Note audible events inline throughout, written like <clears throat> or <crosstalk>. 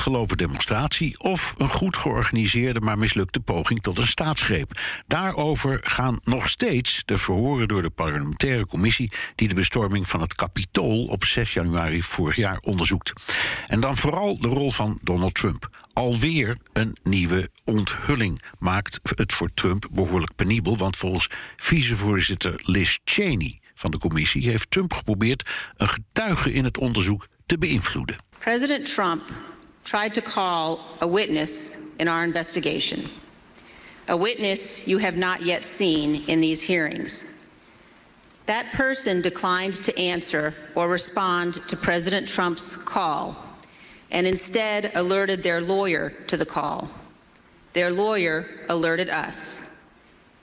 Gelopen demonstratie of een goed georganiseerde maar mislukte poging tot een staatsgreep. Daarover gaan nog steeds de verhoren door de parlementaire commissie die de bestorming van het Capitool op 6 januari vorig jaar onderzoekt. En dan vooral de rol van Donald Trump. Alweer een nieuwe onthulling maakt het voor Trump behoorlijk penibel, want volgens vicevoorzitter Liz Cheney van de commissie heeft Trump geprobeerd een getuige in het onderzoek te beïnvloeden. President Trump tried to call a witness in our investigation, a witness you have not yet seen in these hearings. That person declined to answer or respond to President Trump's call and instead alerted their lawyer to the call. Their lawyer alerted us.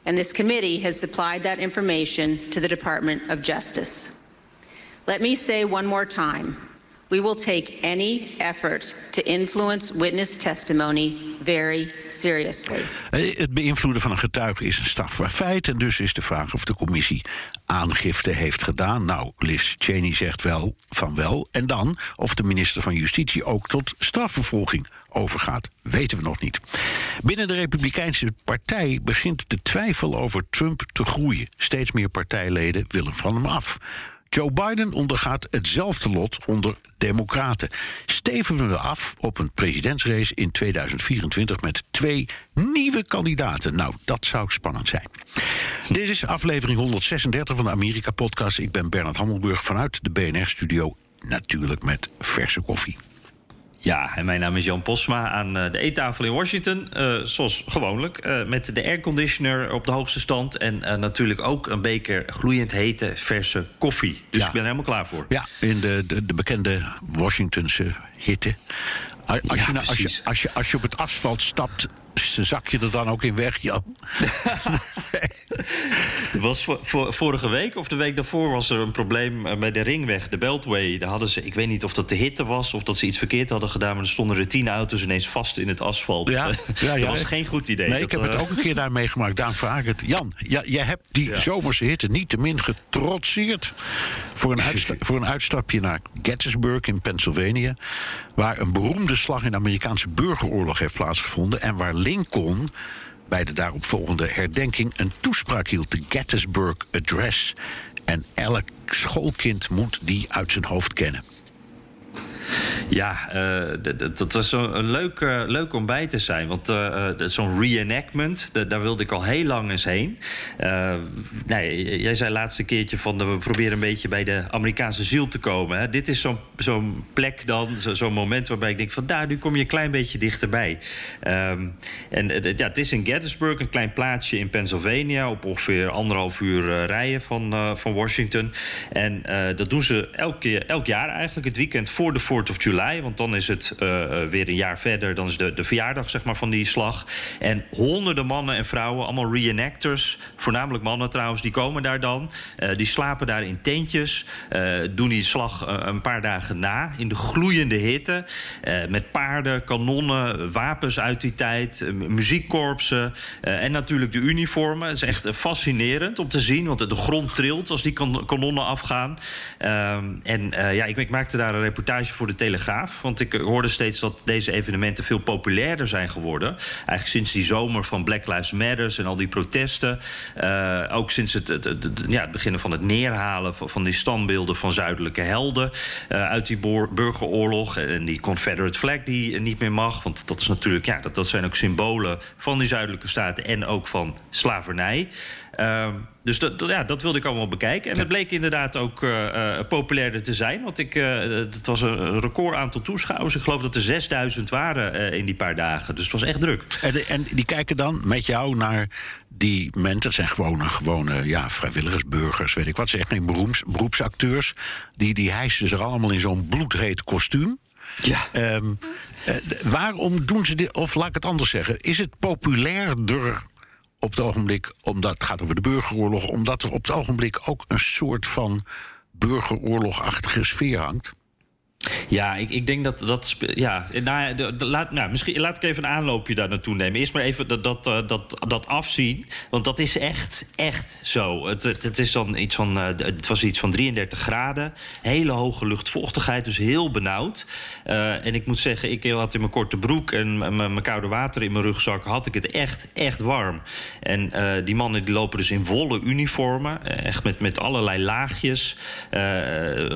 And this committee has supplied that information to the Department of Justice. Let me say one more time we will take any effort to influence witness testimony very seriously. Eh, het beïnvloeden van een getuige is een strafbaar feit. En dus is de vraag of de commissie aangifte heeft gedaan. Nou, Liz Cheney zegt wel van wel. En dan of de minister van Justitie ook tot strafvervolging overgaat, weten we nog niet. Binnen de Republikeinse Partij begint de twijfel over Trump te groeien. Steeds meer partijleden willen van hem af. Joe Biden ondergaat hetzelfde lot onder Democraten. Steven we af op een presidentsrace in 2024 met twee nieuwe kandidaten. Nou, dat zou spannend zijn. Dit is aflevering 136 van de Amerika-podcast. Ik ben Bernard Hammelburg vanuit de BNR-studio. Natuurlijk met verse koffie. Ja, en mijn naam is Jan Posma aan eh, de eettafel in Washington. Uh, zoals gewoonlijk. Uh, met de airconditioner op de hoogste stand. En uh, natuurlijk ook een beker gloeiend hete verse koffie. Dus Ja. ik ben er helemaal klaar voor. Ja, in de, de, de bekende Washingtonse hitte. Als, als, Ja, je, nou- als, je, als, je, als je op het asfalt stapt, zak je er dan ook in weg, Jan? <laughs> Was voor, voor- vorige week of de week daarvoor was er een probleem eh, bij de ringweg, de Beltway. Daar hadden ze, ik weet niet of dat de hitte was of dat ze iets verkeerd hadden gedaan, maar er stonden er tien auto's ineens vast in het asfalt. Ja, <laughs> ja, dat was geen goed idee. Nee, Dat, ik heb het eh, ook een keer daar meegemaakt. Daarom vraag ik het. Jan, ja, jij hebt die zomerse hitte niettemin getrotseerd... Voor een, voor een uitstapje naar Gettysburg in Pennsylvania... waar een beroemde slag in de Amerikaanse burgeroorlog heeft plaatsgevonden... en waar Lincoln bij de daaropvolgende herdenking een toespraak hield... de Gettysburg Address. En elk schoolkind moet die uit zijn hoofd kennen. Ja, eh, dat was een leuk, eh, leuk om bij te zijn. Want eh, zo'n reenactment, daar wilde ik al heel lang eens heen. Nee, jij zei laatste keertje van... we proberen een beetje bij de Amerikaanse ziel te komen. Hè. Dit is zo'n plek dan, zo- zo'n moment waarbij ik denk van... daar, nu kom je een klein beetje dichterbij. Ehm, en ja, het is in Gettysburg, een klein plaatsje in Pennsylvania... op ongeveer anderhalf uur eh, rijden van, van Washington. En dat doen ze elk jaar eigenlijk, het weekend voor de 4th of July. Want dan is het eh, eh, weer een jaar verder. Dan is de, de verjaardag zeg maar, van die slag. En honderden mannen en vrouwen, allemaal reenactors... voornamelijk mannen trouwens, die komen daar dan. Eh, die slapen daar in tentjes. doen die slag een paar dagen na in de gloeiende hitte. met paarden, kanonnen, wapens uit die tijd... muziekkorpsen en natuurlijk de uniformen. Het is echt fascinerend om te zien, want de grond trilt als die kan- kanonnen afgaan. Ehm, en ja, ik, ik maakte daar een reportage voor de Telegraaf. Want ik eh, hoorde steeds dat deze evenementen veel populairder zijn geworden. Eigenlijk sinds die zomer van Black Lives Matter en al die protesten. Eh, ook sinds het, het, ja, het beginnen van het neerhalen van, die standbeelden van zuidelijke helden. eh, uit die burgeroorlog. En die Confederate flag die niet meer mag. Want dat is natuurlijk, ja, dat, dat zijn ook symbolen van die zuidelijke staten en ook van slavernij. Ehm, dus dat, ja, dat wilde ik allemaal bekijken. En het bleek inderdaad ook uh, populairder te zijn. Want ik, het was een record aantal toeschouwers. Ik geloof dat er 6000 waren in die paar dagen. Dus het was echt druk. En, en die kijken dan met jou naar die mensen, dat zijn gewone, gewone ja, vrijwilligersburgers, weet ik wat, zeg geen beroeps, beroepsacteurs. Die, die hijsen zich allemaal in zo'n bloedheet kostuum. Ja. Ehm, waarom doen ze dit? Of laat ik het anders zeggen. Is het populairder op het ogenblik, omdat het gaat over de burgeroorlog, omdat er op het ogenblik ook een soort van burgeroorlogachtige sfeer hangt? Ja, ik, ik denk dat dat. Ja, nou, de, laat, nou, misschien laat ik even een aanloopje daar naartoe nemen. Eerst maar even dat, dat, eh, dat, dat afzien. Want dat is echt, echt zo. Het, het, is dan iets van, uh, het was iets van 33 graden. Hele hoge luchtvochtigheid, dus heel benauwd. Uh, en ik moet zeggen, ik had in mijn korte broek en mijn koude water in mijn rugzak... had ik het echt, echt warm. En die mannen die lopen dus in volle uniformen. Echt met, met allerlei laagjes.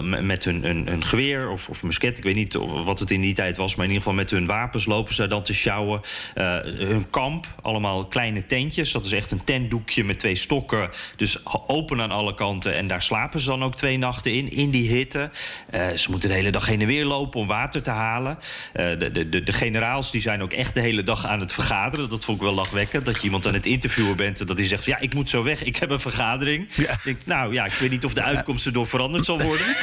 met hun, hun, hun geweer of of musket. Ik weet niet wat het in die tijd was, maar in ieder geval met hun wapens lopen ze dan te sjouwen. Uh, hun kamp, allemaal kleine tentjes. Dat is echt een tentdoekje met twee stokken. Dus open aan alle kanten. En daar slapen ze dan ook twee nachten in, in die hitte. Uh, ze moeten de hele dag heen en weer lopen om water te halen. Uh, de, de, de, de, generaals die zijn ook echt de hele dag aan het vergaderen. Dat vond ik wel lachwekkend. Dat je iemand aan het interviewen bent en dat hij zegt: Ja, ik moet zo weg, ik heb een vergadering. Ja. Ik denk, nou ja, ik weet niet of de uitkomst erdoor veranderd zal worden. <laughs>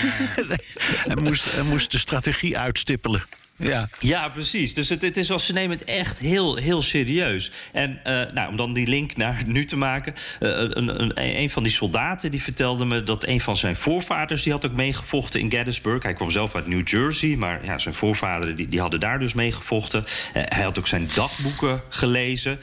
hij moest, hij moest de strategie uitstippelen. Ja, ja precies. Dus het, het is wel, ze nemen het echt heel, heel serieus. En uh, nou, om dan die link naar nu te maken. Uh, een, een, van die soldaten die vertelde me dat een van zijn voorvaders... die had ook meegevochten in Gettysburg. Hij kwam zelf uit New Jersey, maar ja, zijn voorvaderen die, die hadden daar dus meegevochten. Uh, hij had ook zijn dagboeken gelezen.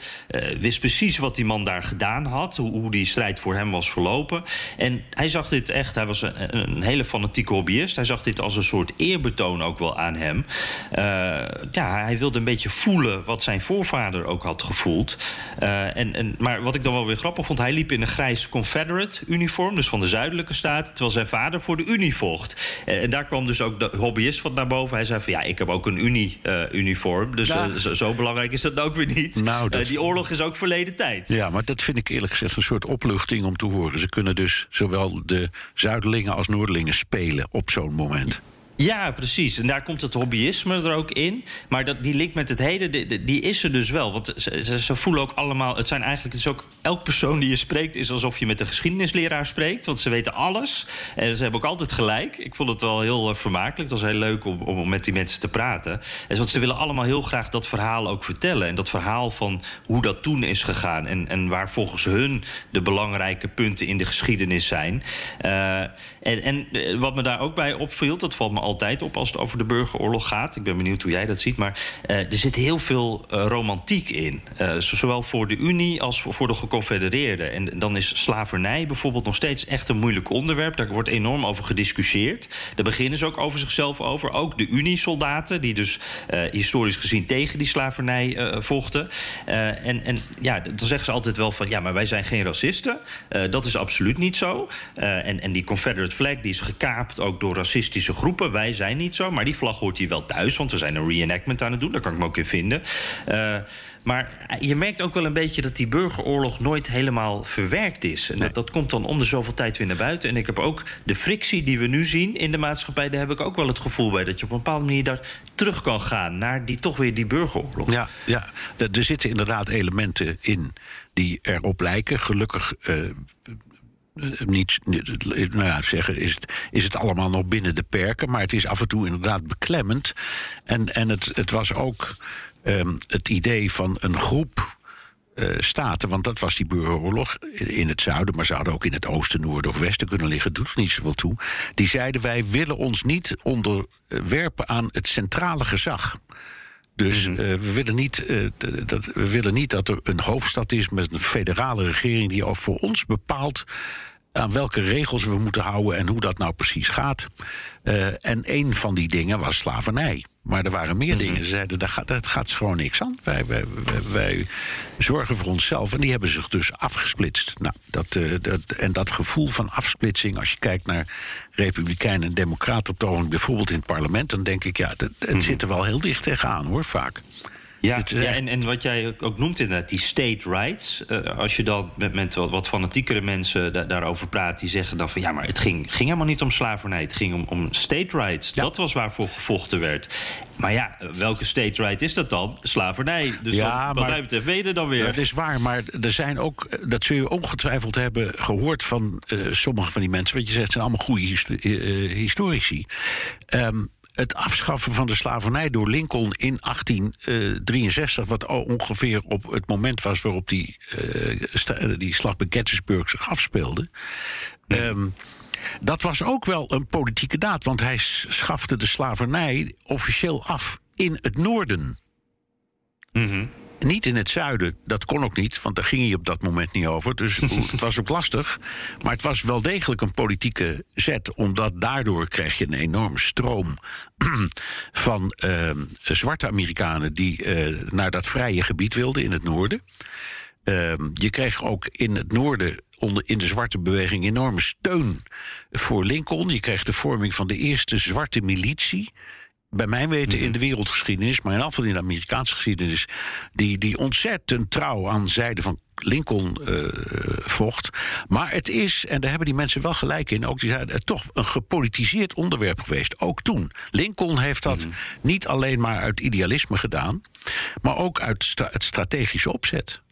wist precies wat die man daar gedaan had. Hoe, hoe, die strijd voor hem was verlopen. En hij zag dit echt, hij was een, een hele fanatieke hobbyist. Hij zag dit als een soort eerbetoon ook wel aan hem... Uh, ja, hij wilde een beetje voelen wat zijn voorvader ook had gevoeld. Uh, en, en, maar wat ik dan wel weer grappig vond, hij liep in een grijs Confederate-uniform, dus van de zuidelijke staat, terwijl zijn vader voor de Unie vocht. Uh, en daar kwam dus ook de hobbyist van naar boven. Hij zei van ja, ik heb ook een Unie-uniform, dus ja. zo, zo, belangrijk is dat ook weer niet. Nou, dat... die oorlog is ook verleden tijd. Ja, maar dat vind ik eerlijk gezegd een soort opluchting om te horen. Ze kunnen dus zowel de Zuidelingen als Noordelingen spelen op zo'n moment. Ja, precies. En daar komt het hobbyisme er ook in. Maar dat, die link met het heden, die, is er dus wel. Want ze, voelen ook allemaal... Het zijn eigenlijk... Het is ook, elk persoon die je spreekt... is alsof je met een geschiedenisleraar spreekt. Want ze weten alles. En ze hebben ook altijd gelijk. Ik vond het wel heel uh, vermakelijk. Het was heel leuk om, om met die mensen te praten. En want ze willen allemaal heel graag dat verhaal ook vertellen. En dat verhaal van hoe dat toen is gegaan. En, en waar volgens hun de belangrijke punten in de geschiedenis zijn. Uh, en, en eh, wat me daar ook bij opviel... dat valt me altijd op als het over de burgeroorlog gaat. Ik ben benieuwd hoe jij dat ziet. Maar uh, er zit heel veel uh, romantiek in. Uh, zowel voor de Unie als voor de geconfedereerden. En dan is slavernij bijvoorbeeld nog steeds echt een moeilijk onderwerp. Daar wordt enorm over gediscussieerd. Daar beginnen ze ook over zichzelf over. Ook de Unie-soldaten, die dus historisch gezien tegen die slavernij vochten. en, en ja, dan zeggen ze altijd wel van... ja, maar wij zijn geen racisten. dat is absoluut niet zo. en, en die Confederate flag die is gekaapt ook door racistische groepen wij zijn niet zo. Maar die vlag hoort hier wel thuis, want we zijn een reenactment aan het doen. Daar kan ik me ook in vinden. Uh, maar je merkt ook wel een beetje dat die burgeroorlog nooit helemaal verwerkt is. En dat, dat, komt dan om de zoveel tijd weer naar buiten. En ik heb ook de frictie die we nu zien in de maatschappij... daar heb ik ook wel het gevoel bij dat je op een bepaalde manier daar terug kan gaan... naar die, toch weer die burgeroorlog. Ja, ja. er zitten inderdaad elementen in die erop lijken. Gelukkig uh, niet, nou zeggen, is het, is het allemaal nog binnen de perken, maar het is af en toe inderdaad beklemmend. En, en het, het was ook um, het idee van een groep uh, staten, want dat was die burgeroorlog in het zuiden, maar ze hadden ook in het oosten, noorden of westen kunnen liggen, doet niet zoveel toe. Die zeiden: wij willen ons niet onderwerpen aan het centrale gezag. Dus uh, we, willen niet, uh, dat, we willen niet dat er een hoofdstad is met een federale regering die ook voor ons bepaalt aan welke regels we moeten houden en hoe dat nou precies gaat. Uh, en een van die dingen was slavernij. Maar er waren meer dingen. Ze zeiden, daar gaat, dat gaat gewoon niks aan. Wij, wij, wij, wij, zorgen voor onszelf. En die hebben zich dus afgesplitst. Nou, dat, uh, dat, en dat gevoel van afsplitsing, als je kijkt naar Republikeinen en Democraten op het ogenblik, bijvoorbeeld in het parlement, dan denk ik, ja, dat, het mm -hmm. zit er wel heel dicht tegenaan hoor, vaak. Ja, ja en, en wat jij ook noemt inderdaad, die state rights. Uh, als je dan met, met wat, wat fanatiekere mensen daarover praat... die zeggen dan van ja, maar het ging, ging helemaal niet om slavernij. Het ging om, om state rights. Dat was waarvoor gevochten werd. Maar ja, welke state right is dat dan? Slavernij. Dus ja, wat mij betreft weet dan weer. Dat is waar, maar er zijn ook... dat zul je ongetwijfeld hebben gehoord van uh, sommige van die mensen. Wat je zegt, zijn allemaal goede uh, historici. Um, het afschaffen van de slavernij door Lincoln in 1863, wat ongeveer op het moment was waarop die, uh, die slag bij Gettysburg zich afspeelde. Um, dat was ook wel een politieke daad, want hij schafte de slavernij officieel af in het noorden. Mm niet in het zuiden, dat kon ook niet, want daar ging hij op dat moment niet over. Dus <laughs> het was ook lastig. Maar het was wel degelijk een politieke zet, omdat daardoor kreeg je een enorme stroom <clears throat> van uh, zwarte Amerikanen die uh, naar dat vrije gebied wilden in het noorden. Uh, je kreeg ook in het noorden onder, in de zwarte beweging enorme steun voor Lincoln. Je kreeg de vorming van de eerste zwarte militie bij mijn weten in de wereldgeschiedenis, maar in afval in de Amerikaanse geschiedenis, die, die ontzettend trouw aan zijde van Lincoln uh, vocht. Maar het is, en daar hebben die mensen wel gelijk in, ook die zeiden, het toch een gepolitiseerd onderwerp geweest. Ook toen. Lincoln heeft dat mhm. niet alleen maar uit idealisme gedaan, maar ook uit het strategische opzet.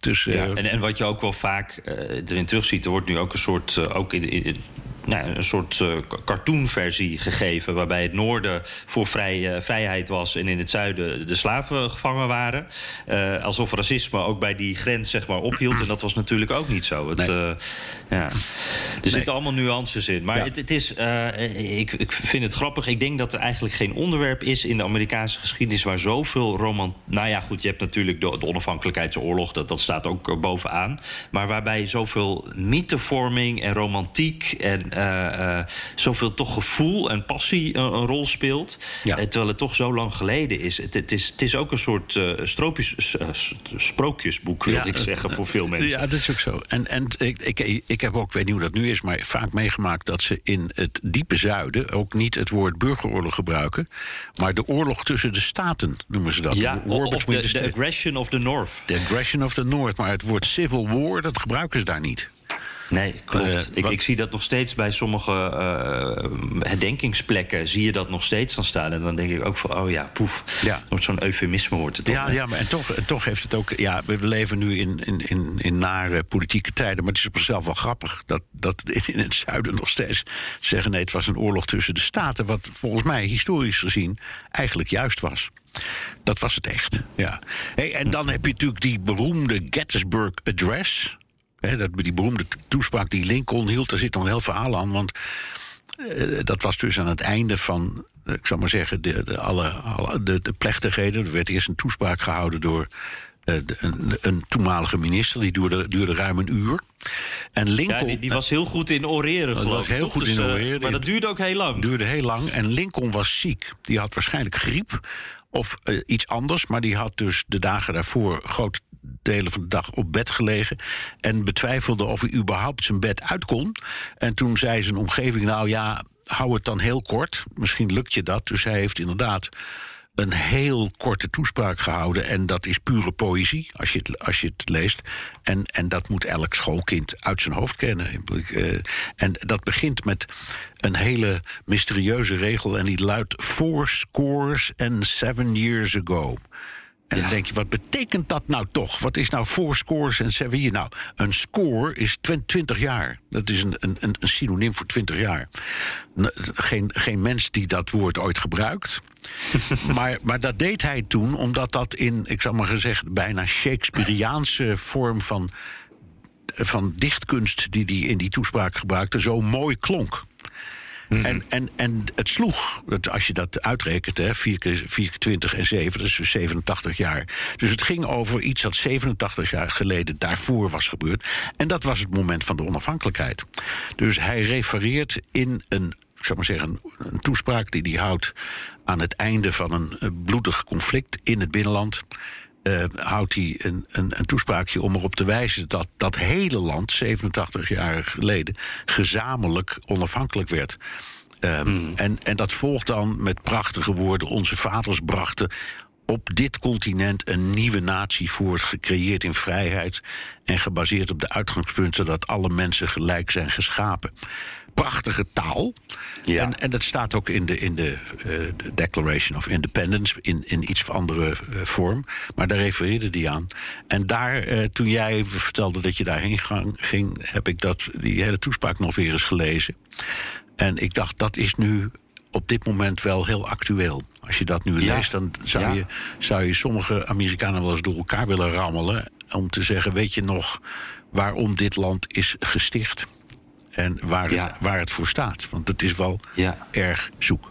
Dus, ja, uh, en, en wat je ook wel vaak uh, erin terugziet, er wordt nu ook een soort, uh, ook in, in, nou, een soort uh, cartoonversie gegeven. Waarbij het noorden voor vrij, uh, vrijheid was en in het zuiden de slaven gevangen waren. Uh, alsof racisme ook bij die grens zeg maar, ophield. En dat was natuurlijk ook niet zo. Het, nee. ja. Er nee. zitten allemaal nuances in. Maar ja. het, het, is, ik, ik vind het grappig. Ik denk dat er eigenlijk geen onderwerp is in de Amerikaanse geschiedenis waar zoveel roman. Nou ja, goed, je hebt natuurlijk de, de onafhankelijkheidsoorlog. Dat, dat staat ook bovenaan. Maar waarbij zoveel mythevorming en romantiek en zoveel toch gevoel en passie een, een rol speelt. Ja. terwijl het toch zo lang geleden is. Het, het is, het is ook een soort stroopjes, sprookjesboek, wil ja, ik zeggen, voor veel mensen. Ja, dat is ook zo. En, en ik, ik, ik heb ook, weet niet hoe dat nu is, maar vaak meegemaakt dat ze in het diepe zuiden ook niet het woord burgeroorlog gebruiken, maar de oorlog tussen de staten noemen ze dat. Ja, de of de, de aggression of the North. De aggression of the North, maar het woord civil war, dat gebruiken ze daar niet. Nee, klopt. Uh, ik, ik, zie dat nog steeds bij sommige uh, herdenkingsplekken. Zie je dat nog steeds dan staan. En dan denk ik ook van, oh ja, poef. Ja. Wordt zo'n eufemisme wordt het Ja, ja maar en toch, en toch heeft het ook... Ja, we leven nu in, in, in, in nare politieke tijden. Maar het is op zichzelf wel grappig dat, dat in het zuiden nog steeds zeggen... nee, het was een oorlog tussen de staten. Wat volgens mij historisch gezien eigenlijk juist was. Dat was het echt, ja. Hey, en dan heb je natuurlijk die beroemde Gettysburg Address... He, dat, die beroemde toespraak die Lincoln hield, daar zit nog heel verhaal aan. Want uh, dat was dus aan het einde van, uh, ik zou maar zeggen, de, de, alle, alle de, de, plechtigheden. Er werd eerst een toespraak gehouden door uh, de, een, een, toenmalige minister. Die duurde, duurde ruim een uur. En Lincoln, ja, die, die, was heel goed in oreren, geloof was heel goed dus, in oreren. maar dat duurde ook heel lang. duurde heel lang. En Lincoln was ziek. Die had waarschijnlijk griep of iets anders. Maar die had dus de dagen daarvoor grote delen van de dag op bed gelegen. En betwijfelde of hij überhaupt zijn bed uit kon. En toen zei zijn omgeving: Nou ja, hou het dan heel kort. Misschien lukt je dat. Dus hij heeft inderdaad een heel korte toespraak gehouden. En dat is pure poëzie, als je het, als je het leest. En, en dat moet elk schoolkind uit zijn hoofd kennen. Uh, en dat begint met een hele mysterieuze regel. En die luidt: Four scores and seven years ago. En dan denk je, wat betekent dat nou toch? Wat is nou voor scores en seven Nou, een score is 20 jaar. Dat is een, een, een synoniem voor 20 jaar. Geen, geen mens die dat woord ooit gebruikt. <laughs> maar, maar dat deed hij toen omdat dat in, ik zal maar gezegd, bijna Shakespeareaanse vorm van, van dichtkunst die hij in die toespraak gebruikte, zo mooi klonk. Mhm. En, en, en het sloeg, als je dat uitrekent, hè, 4 keer, 4 keer 20 en 7, dat is dus 87 jaar. Dus het ging over iets dat 87 jaar geleden daarvoor was gebeurd. En dat was het moment van de onafhankelijkheid. Dus hij refereert in een ik zou maar zeggen, een toespraak die hij houdt aan het einde van een bloedig conflict in het binnenland uh, houdt hij een, een, een, toespraakje om erop te wijzen dat dat hele land, 87 jaar geleden, gezamenlijk onafhankelijk werd. Um, mm. en, en dat volgt dan met prachtige woorden. Onze vaders brachten op dit continent een nieuwe natie voert, gecreëerd in vrijheid en gebaseerd op de uitgangspunten dat alle mensen gelijk zijn geschapen. Prachtige taal. Ja. En, en dat staat ook in de, in de, eh, de Declaration of Independence in, in iets andere eh, vorm. Maar daar refereerde die aan. En daar, eh, toen jij vertelde dat je daarheen gang- ging, heb ik dat, die hele toespraak nog weer eens gelezen. En ik dacht, dat is nu op dit moment wel heel actueel. Als je dat nu Ja. leest, dan zou, Ja. je, zou je sommige Amerikanen wel eens door elkaar willen rammelen. Om te zeggen: Weet je nog waarom dit land is gesticht? En waar, het, waar het voor staat. Want het is wel Ja. erg zoek.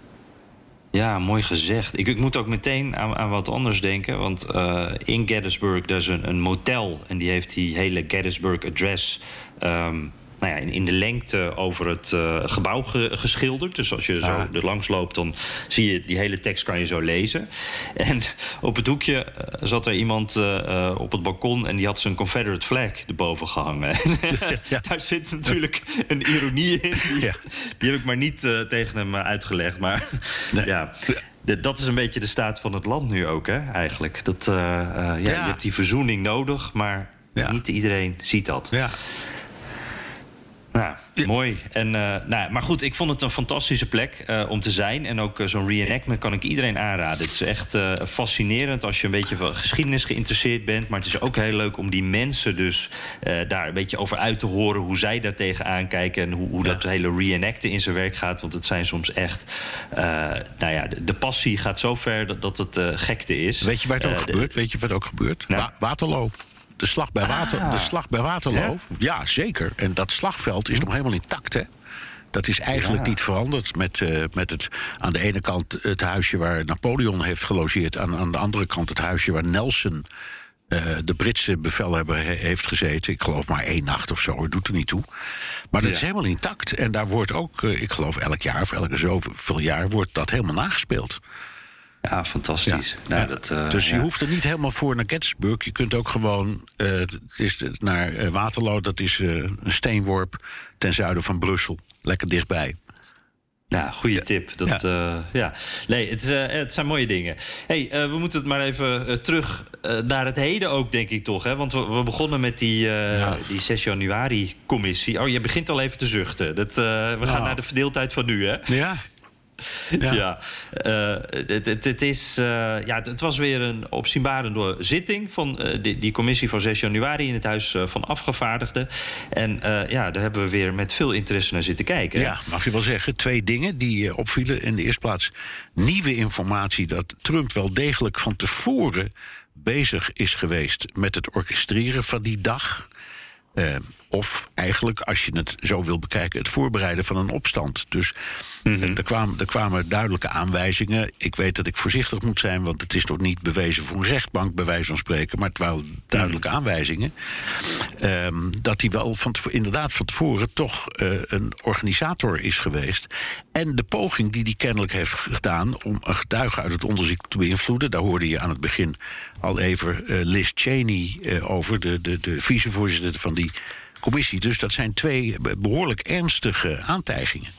Ja, mooi gezegd. Ik, ik moet ook meteen aan, aan wat anders denken. Want eh, in Gettysburg, daar is een, een motel. En die heeft die hele Gettysburg Address... ehm, nou ja, in, in de lengte over het eh, gebouw ge- geschilderd. Dus als je zo Ah. er langs loopt, dan zie je die hele tekst kan je zo lezen. <laughs> En op het hoekje eh, zat er iemand eh, op het balkon... en die had zijn Confederate flag erboven gehangen. <laughs> Ja. Daar zit natuurlijk een ironie in. Die, <laughs> Ja. die heb ik maar niet tegen hem uitgelegd. Maar Nee. ja, dat is een beetje de staat van het land nu ook, hè, eigenlijk. Dat, ja, Je hebt die verzoening nodig, maar Ja. niet iedereen ziet dat. Ja. Nou, mooi. En, eh, nou, maar goed, ik vond het een fantastische plek eh, om te zijn. En ook eh, zo'n reenactment kan ik iedereen aanraden. Het is echt fascinerend als je een beetje van geschiedenis geïnteresseerd bent. Maar het is ook heel leuk om die mensen dus daar een beetje over uit te horen... hoe zij daar tegenaan kijken en hoe, hoe dat hele reenacten in zijn werk gaat. Want het zijn soms echt... nou ja, de, de passie gaat zo ver dat, dat het gekte is. Weet je waar het ook gebeurt? Weet je wat ook gebeurt? Nou. Wa- Waterloo. De slag bij, water, Ah. de slag bij Waterloo. Ja? zeker. En dat slagveld is nog helemaal intact, hè? Dat is eigenlijk Ja. niet veranderd met, eh, met het, aan de ene kant het huisje waar Napoleon heeft gelogeerd. Aan, aan de andere kant het huisje waar Nelson, eh, de Britse bevelhebber, he- heeft gezeten. Ik geloof maar één nacht of zo, het doet er niet toe. Maar dat Ja. is helemaal intact. En daar wordt ook, eh, ik geloof elk jaar of elke zoveel jaar, wordt dat helemaal nagespeeld. Ja, fantastisch. Nou, Ja. dat, eh, dus je ja. hoeft er niet helemaal voor naar Gettysburg. Je kunt ook gewoon eh, het is naar eh, Waterloo. Dat is een steenworp ten zuiden van Brussel. Lekker dichtbij. Nou, goede tip. Dat, ja. ja. Nee, het, is, het zijn mooie dingen. hey, we moeten het maar even terug naar het heden ook, denk ik toch. Hè? Want we, we begonnen met die, Ja. die 6 januari-commissie. Oh, je begint al even te zuchten. Dat, we gaan Nou. naar de verdeeldheid van nu, hè? Ja. Ja. Ja, Eh, het, het, is, eh, ja, het, was weer een opzienbarende zitting van eh, die, die commissie van 6 januari in het Huis eh, van Afgevaardigden. En eh, ja, daar hebben we weer met veel interesse naar zitten kijken. Ja, mag je wel zeggen. Twee dingen die eh, opvielen. In de eerste plaats nieuwe informatie dat Trump wel degelijk van tevoren bezig is geweest met het orchestreren van die dag. Of eigenlijk, als je het zo wil bekijken, het voorbereiden van een opstand. Dus eh, er, kwamen, er kwamen duidelijke aanwijzingen. Ik weet dat ik voorzichtig moet zijn, want het is nog niet bewezen voor een rechtbank, bij wijze van spreken. Maar het waren duidelijke aanwijzingen. Ehm, dat hij wel van inderdaad van tevoren toch eh, een organisator is geweest. En de poging die hij kennelijk heeft gedaan om een getuige uit het onderzoek te beïnvloeden. Daar hoorde je aan het begin al even eh, Liz Cheney over, de, de, de vicevoorzitter van die commissie. Dus dat zijn twee behoorlijk ernstige aantijgingen.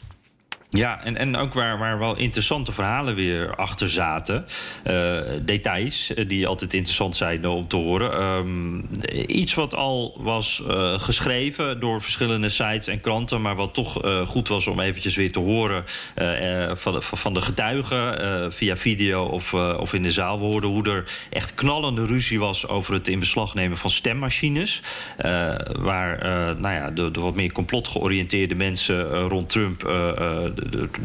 Ja, en, en ook waar, waar wel interessante verhalen weer achter zaten. Eh, details eh, die altijd interessant zijn om te horen. Ehm, iets wat al was eh, geschreven door verschillende sites en kranten... maar wat toch eh, goed was om eventjes weer te horen eh, eh, van, de, van de getuigen... eh, via video of, eh, of in de zaal. We hoorden hoe er echt knallende ruzie was... over het in beslag nemen van stemmachines. eh, waar eh, nou ja, de, de wat meer complot georiënteerde mensen eh, rond Trump...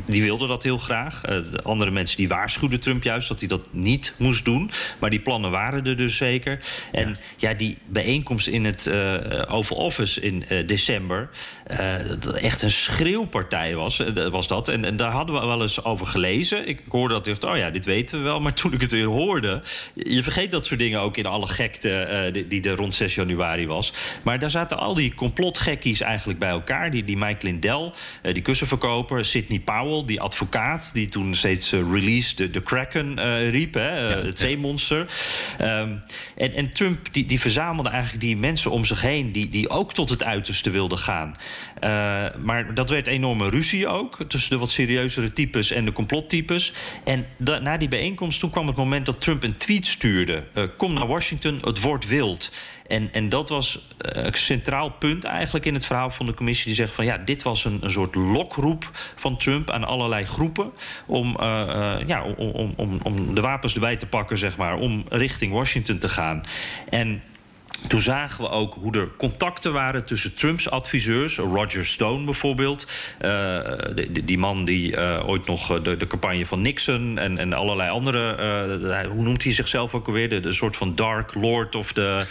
die wilden dat heel graag. Eh, de andere mensen die waarschuwden Trump juist dat hij dat niet moest doen. Maar die plannen waren er dus zeker. En ja, die bijeenkomst in het eh, Oval Office in eh, december... eh, dat echt een schreeuwpartij was, was dat. En, en daar hadden we wel eens over gelezen. Ik hoorde dat, dacht, oh ja, dit weten we wel. Maar toen ik het weer hoorde... je vergeet dat soort dingen ook in alle gekte die, die er rond 6 januari was. Maar daar zaten al die complotgekkies eigenlijk bij elkaar. Die, die Mike Lindell, die kussenverkoper... Sidney Sidney Powell, die advocaat... die toen steeds release de, de Kraken riep, hè, het zeemonster. Um, en, en Trump die, die verzamelde eigenlijk die mensen om zich heen... die, die ook tot het uiterste wilden gaan. maar dat werd enorme ruzie ook... tussen de wat serieuzere types en de complottypes. En na die bijeenkomst toen kwam het moment dat Trump een tweet stuurde. kom naar Washington, het wordt wild. En, en dat was uh, een centraal punt eigenlijk in het verhaal van de commissie. Die zegt van ja, dit was een, een soort lokroep van Trump aan allerlei groepen. Om, uh, uh, ja, om, om, om de wapens erbij te pakken, zeg maar. Om richting Washington te gaan. En toen zagen we ook hoe er contacten waren tussen Trumps adviseurs, Roger Stone bijvoorbeeld. Uh, die, die, man die uh, ooit nog de, de, campagne van Nixon en, en allerlei andere. Uh, hoe noemt hij zichzelf ook alweer? De, de soort van Dark Lord of de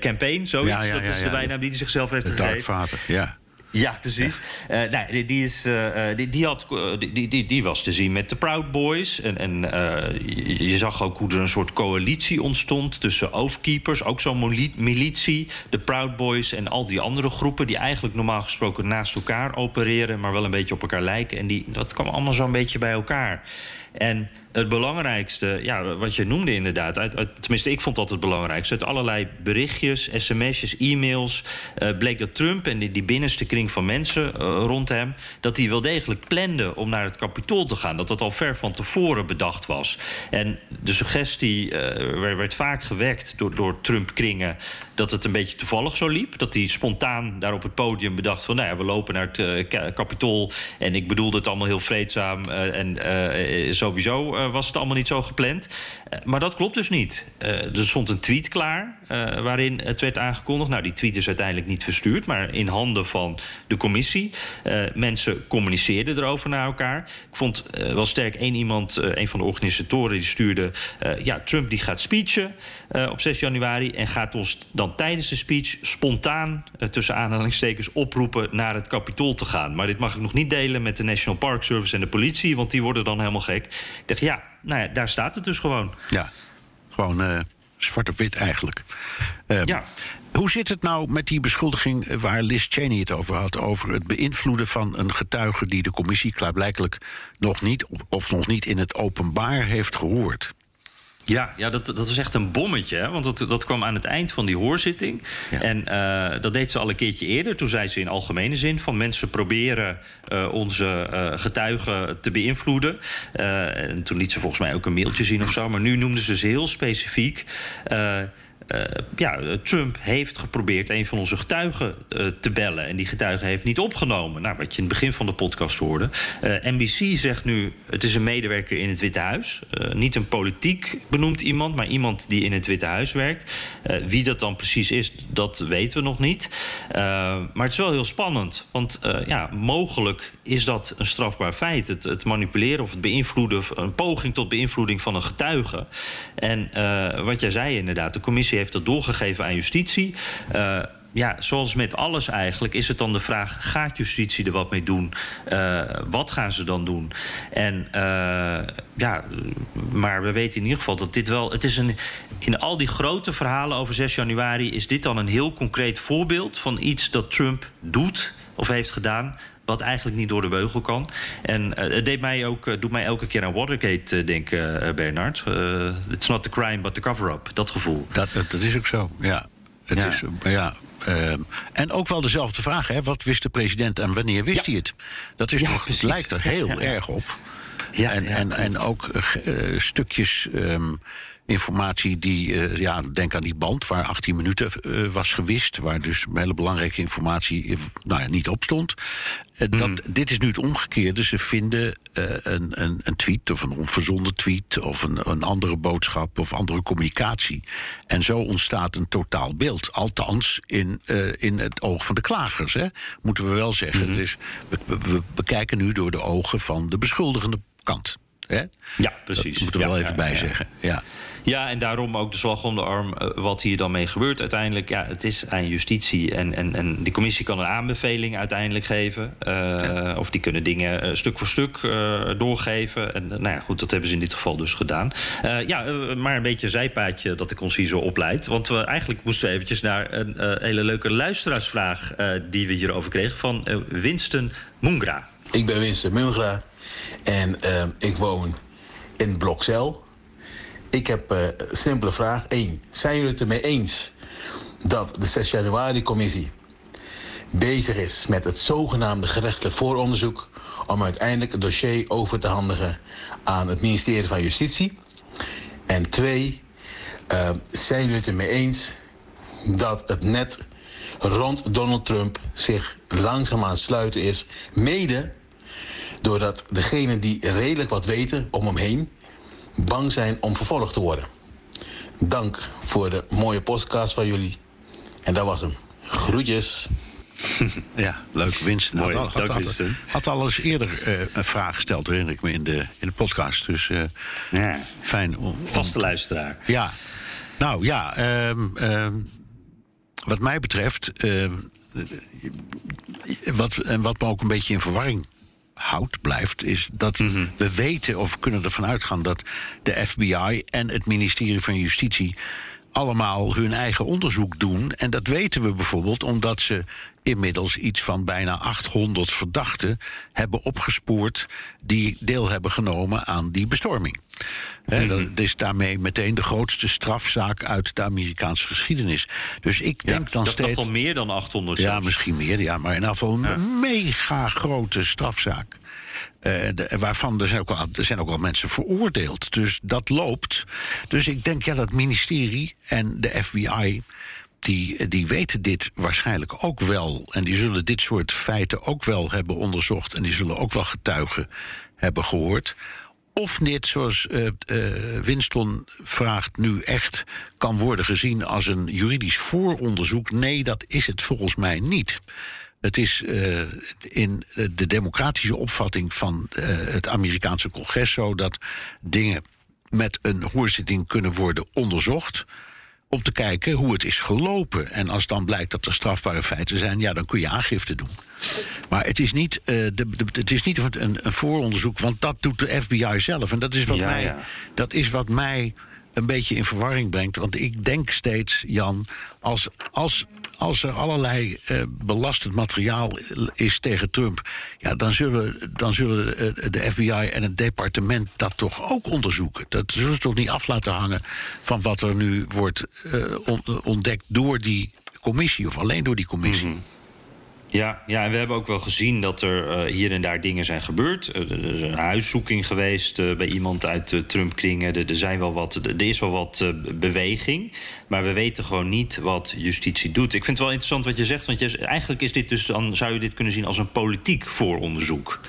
campaign, zoiets. Ja, ja, ja, dat is de bijnaam die hij zichzelf heeft gegeven. Dark Vader, ja. Ja, precies. Ja. Uh, nou, die, is, uh, die, die, had, die, die, die was te zien met de Proud Boys. En, en uh, je, zag ook hoe er een soort coalitie ontstond tussen Oathkeepers, ook zo'n militie, de Proud Boys en al die andere groepen die eigenlijk normaal gesproken naast elkaar opereren, maar wel een beetje op elkaar lijken. En die, dat kwam allemaal zo'n beetje bij elkaar. En het belangrijkste, ja, wat je noemde inderdaad... Tenminste, ik vond dat het belangrijkste... uit allerlei berichtjes, sms'jes, e-mails... Uh, bleek dat Trump en die, binnenste kring van mensen uh, rond hem... dat hij wel degelijk plande om naar het kapitool te gaan. Dat dat al ver van tevoren bedacht was. En de suggestie uh, werd, werd, vaak gewekt door, door Trump-kringen... dat het een beetje toevallig zo liep. Dat hij spontaan daar op het podium bedacht van... nou ja, we lopen naar het kapitool... en ik bedoelde het allemaal heel vreedzaam en sowieso uh, was het allemaal niet zo gepland. Uh, maar dat klopt dus niet. Uh, er stond een tweet klaar waarin het werd aangekondigd. Nou, die tweet is uiteindelijk niet verstuurd, maar in handen van de commissie. mensen communiceerden erover naar elkaar. Ik vond wel sterk één iemand, een van de organisatoren, die stuurde... ja, Trump die gaat speechen op 6 januari... en gaat ons dan tijdens de speech spontaan, tussen aanhalingstekens... oproepen naar het kapitool te gaan. Maar dit mag ik nog niet delen met de National Park Service en de politie... want die worden dan helemaal gek. Ik dacht, ja, nou ja, daar staat het dus gewoon. Ja, gewoon uh, zwart op wit eigenlijk. Uh, ja. Hoe zit het nou met die beschuldiging waar Liz Cheney het over had... over het beïnvloeden van een getuige die de commissie klaarblijkelijk nog niet... of nog niet in het openbaar heeft gehoord? Ja, ja dat, dat was echt een bommetje. Hè? Want dat, dat kwam aan het eind van die hoorzitting. Ja. En uh, dat deed ze al een keertje eerder. Toen zei ze in algemene zin van mensen proberen uh, onze uh, getuigen te beïnvloeden. en toen liet ze volgens mij ook een mailtje zien of zo. Maar nu noemde ze ze heel specifiek. Uh, ja, Trump heeft geprobeerd een van onze getuigen uh, te bellen. En die getuige heeft niet opgenomen. Nou, wat je in het begin van de podcast hoorde. Uh, NBC zegt nu: het is een medewerker in het Witte Huis. niet een politiek benoemd iemand, maar iemand die in het Witte Huis werkt. wie dat dan precies is, dat weten we nog niet. maar het is wel heel spannend. Want ja, mogelijk is dat een strafbaar feit. Het, het, manipuleren of het beïnvloeden, een poging tot beïnvloeding van een getuige. En wat jij zei inderdaad, de commissie heeft dat doorgegeven aan justitie. Uh, ja, zoals met alles eigenlijk, is het dan de vraag: gaat justitie er wat mee doen? Uh, wat gaan ze dan doen? En uh, ja, maar we weten in ieder geval dat dit wel. Het is een, in al die grote verhalen over 6 januari is dit dan een heel concreet voorbeeld van iets dat Trump doet of heeft gedaan wat eigenlijk niet door de beugel kan. En uh, het deed mij ook, uh, doet mij elke keer aan Watergate uh, denken, Bernard. it's not the crime, but the cover-up. Dat gevoel. Dat, dat, is ook zo, ja. Het ja. is, ja. en ook wel dezelfde vraag, hè? wat wist de president en wanneer wist ja. hij het? Dat is ja, toch, het lijkt er heel erg op. Ja, en, en, en ook stukjes um, informatie die, uh, ja, denk aan die band waar 18 minuten uh, was gewist, waar dus hele belangrijke informatie uh, nou ja, niet op stond. Dat, mm. Dit is nu het omgekeerde. Ze vinden een, een, een, tweet of een onverzonden tweet of een, een, andere boodschap of andere communicatie. En zo ontstaat een totaal beeld. Althans, in, in het oog van de klagers, hè, moeten we wel zeggen. Mm -hmm. dus we, we bekijken nu door de ogen van de beschuldigende kant. Hè? Ja, precies. Dat moeten we ja, wel even ja, bij zeggen. Ja. Ja, en daarom ook de slag om de arm. Uh, wat hier dan mee gebeurt uiteindelijk. Ja, het is aan justitie. En, en, en die commissie kan een aanbeveling uiteindelijk geven. Ja. Of die kunnen dingen uh, stuk voor stuk doorgeven. En nou ja, goed, dat hebben ze in dit geval dus gedaan. ja, maar een beetje een zijpaadje dat ik ons hier zo opleid. Want we, eigenlijk moesten we eventjes naar een hele leuke luisteraarsvraag... die we hierover kregen van Winston Mungra. Ik ben Winston Mungra en ik woon in Blokcel. Ik heb een simpele vraag. 1. Zijn jullie het ermee eens dat de 6 januari-commissie bezig is met het zogenaamde gerechtelijk vooronderzoek om uiteindelijk het dossier over te handigen aan het ministerie van Justitie? En twee, uh, zijn jullie het ermee eens dat het net rond Donald Trump zich langzaam aan sluiten is, mede doordat degenen die redelijk wat weten om hem heen bang zijn om vervolgd te worden. Dank voor de mooie podcast van jullie. En dat was hem. Groetjes. <laughs> Ja, leuk. Winston had, al, had, had, had, al eens eerder uh, een vraag gesteld, herinner ik me, in de, in de podcast. Dus uh, ja. fijn. Om, Vaste luisteraar. Ja. Nou ja, um, um, wat mij betreft... Uh, wat, en wat me ook een beetje in verwarring houdt, blijft, is dat mm -hmm. we weten of kunnen ervan uitgaan dat de FBI en het ministerie van Justitie allemaal hun eigen onderzoek doen. En dat weten we bijvoorbeeld omdat ze inmiddels iets van bijna 800 verdachten hebben opgespoord die deel hebben genomen aan die bestorming. He, dat is daarmee meteen de grootste strafzaak uit de Amerikaanse geschiedenis. Dus ik denk ja, dan dat steeds. Dat al meer dan 800 Ja, zelfs. misschien meer, ja, maar in ieder geval een mega grote strafzaak. Uh, de, waarvan er zijn, ook al, er zijn ook al mensen veroordeeld. Dus dat loopt. Dus ik denk, ja, dat ministerie en de FBI. Die, die weten dit waarschijnlijk ook wel. En die zullen dit soort feiten ook wel hebben onderzocht. En die zullen ook wel getuigen hebben gehoord. Of dit, zoals uh, uh, Winston vraagt, nu echt kan worden gezien als een juridisch vooronderzoek. Nee, dat is het volgens mij niet. Het is uh, in de democratische opvatting van het Amerikaanse congres zo dat dingen met een hoorzitting kunnen worden onderzocht. Om te kijken hoe het is gelopen. En als dan blijkt dat er strafbare feiten zijn, ja, dan kun je aangifte doen. Maar het is niet, uh, de, de, het is niet een, een, vooronderzoek, want dat doet de FBI zelf. En dat is wat, ja, mij, ja. Dat is wat mij een beetje in verwarring brengt. Want ik denk steeds, Jan, als, als, als er allerlei uh, belastend materiaal is tegen Trump, ja, dan zullen, dan zullen de FBI en het departement dat toch ook onderzoeken. Dat zullen ze toch niet af laten hangen van wat er nu wordt uh, ontdekt door die commissie of alleen door die commissie. Mm -hmm. Ja, ja, en we hebben ook wel gezien dat er uh, hier en daar dingen zijn gebeurd. Uh, er is een huiszoeking geweest uh, bij iemand uit Trump-kringen. Er, er, zijn wel wat, er is wel wat beweging. Maar we weten gewoon niet wat justitie doet. Ik vind het wel interessant wat je zegt. Want je, eigenlijk is dit dus dan zou je dit kunnen zien als een politiek vooronderzoek.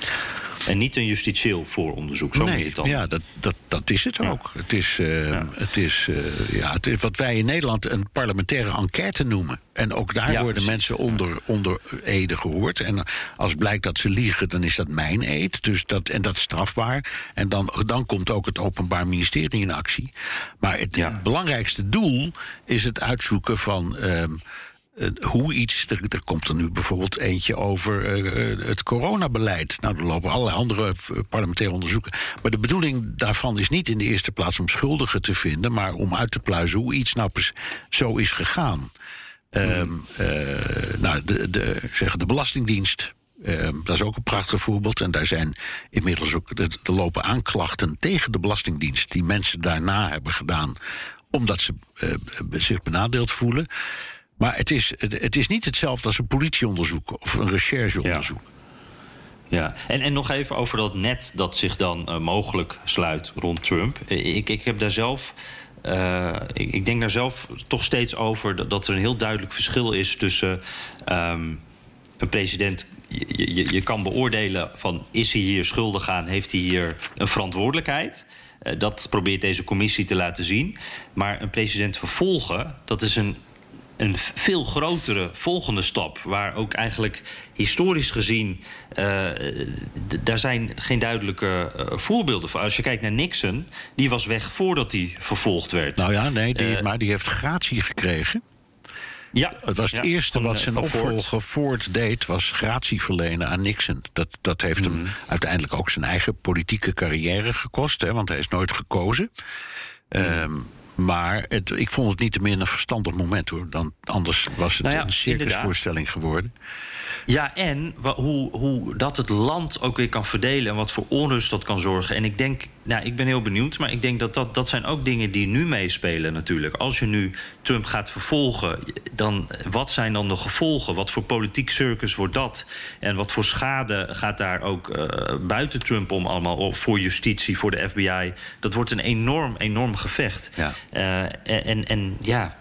En niet een justitieel vooronderzoek. Zo nee, het dan. Ja, dat, dat, dat is het ja. ook. Het is, uh, ja. het, is, uh, ja, het is wat wij in Nederland een parlementaire enquête noemen. En ook daar ja, worden precies. mensen onder, onder ede gehoord. En als blijkt dat ze liegen, dan is dat mijn eed. Dus dat, en dat is strafbaar. En dan, dan komt ook het Openbaar Ministerie in actie. Maar het, belangrijkste doel is het uitzoeken van. Uh, hoe iets. Er, er, komt er nu bijvoorbeeld eentje over uh, het coronabeleid. Nou, er lopen allerlei andere parlementaire onderzoeken. Maar de bedoeling daarvan is niet in de eerste plaats om schuldigen te vinden, maar om uit te pluizen hoe iets nou zo is gegaan. Uh, nou, de, de, de Belastingdienst. dat is ook een prachtig voorbeeld. En daar zijn inmiddels ook. Er lopen aanklachten tegen de Belastingdienst. die mensen daarna hebben gedaan. omdat ze zich benadeeld voelen. Maar het is, het is niet hetzelfde als een politieonderzoek of een rechercheonderzoek. Ja. Ja, en, en nog even over dat net dat zich dan uh, mogelijk sluit rond Trump. Ik, ik heb daar zelf. Uh, ik, denk daar zelf toch steeds over dat, dat er een heel duidelijk verschil is tussen um, een president. Je, je, je kan beoordelen van is hij hier schuldig aan, heeft hij hier een verantwoordelijkheid. Uh, dat probeert deze commissie te laten zien. Maar een president vervolgen, dat is een een veel grotere volgende stap. Waar ook eigenlijk historisch gezien. Uh, daar zijn geen duidelijke uh, voorbeelden van. Als je kijkt naar Nixon, die was weg voordat hij vervolgd werd. Nou ja, nee, die, uh, maar die heeft gratie gekregen. Ja, het was het ja, eerste van, wat zijn opvolger Ford deed, was gratie verlenen aan Nixon. Dat, dat heeft mm. hem uiteindelijk ook zijn eigen politieke carrière gekost, hè, want hij is nooit gekozen. Mm. Um, maar het, ik vond het niet te meer een verstandig moment hoor. Dan, anders was het nou ja, een circusvoorstelling geworden. Ja, en hoe, hoe dat het land ook weer kan verdelen en wat voor onrust dat kan zorgen. En ik denk, nou, ik ben heel benieuwd, maar ik denk dat dat, dat zijn ook dingen die nu meespelen natuurlijk. Als je nu Trump gaat vervolgen, dan wat zijn dan de gevolgen? Wat voor politiek circus wordt dat? En wat voor schade gaat daar ook uh, buiten Trump om allemaal voor justitie, voor de FBI? Dat wordt een enorm, enorm gevecht. Ja. Uh, en, en ja,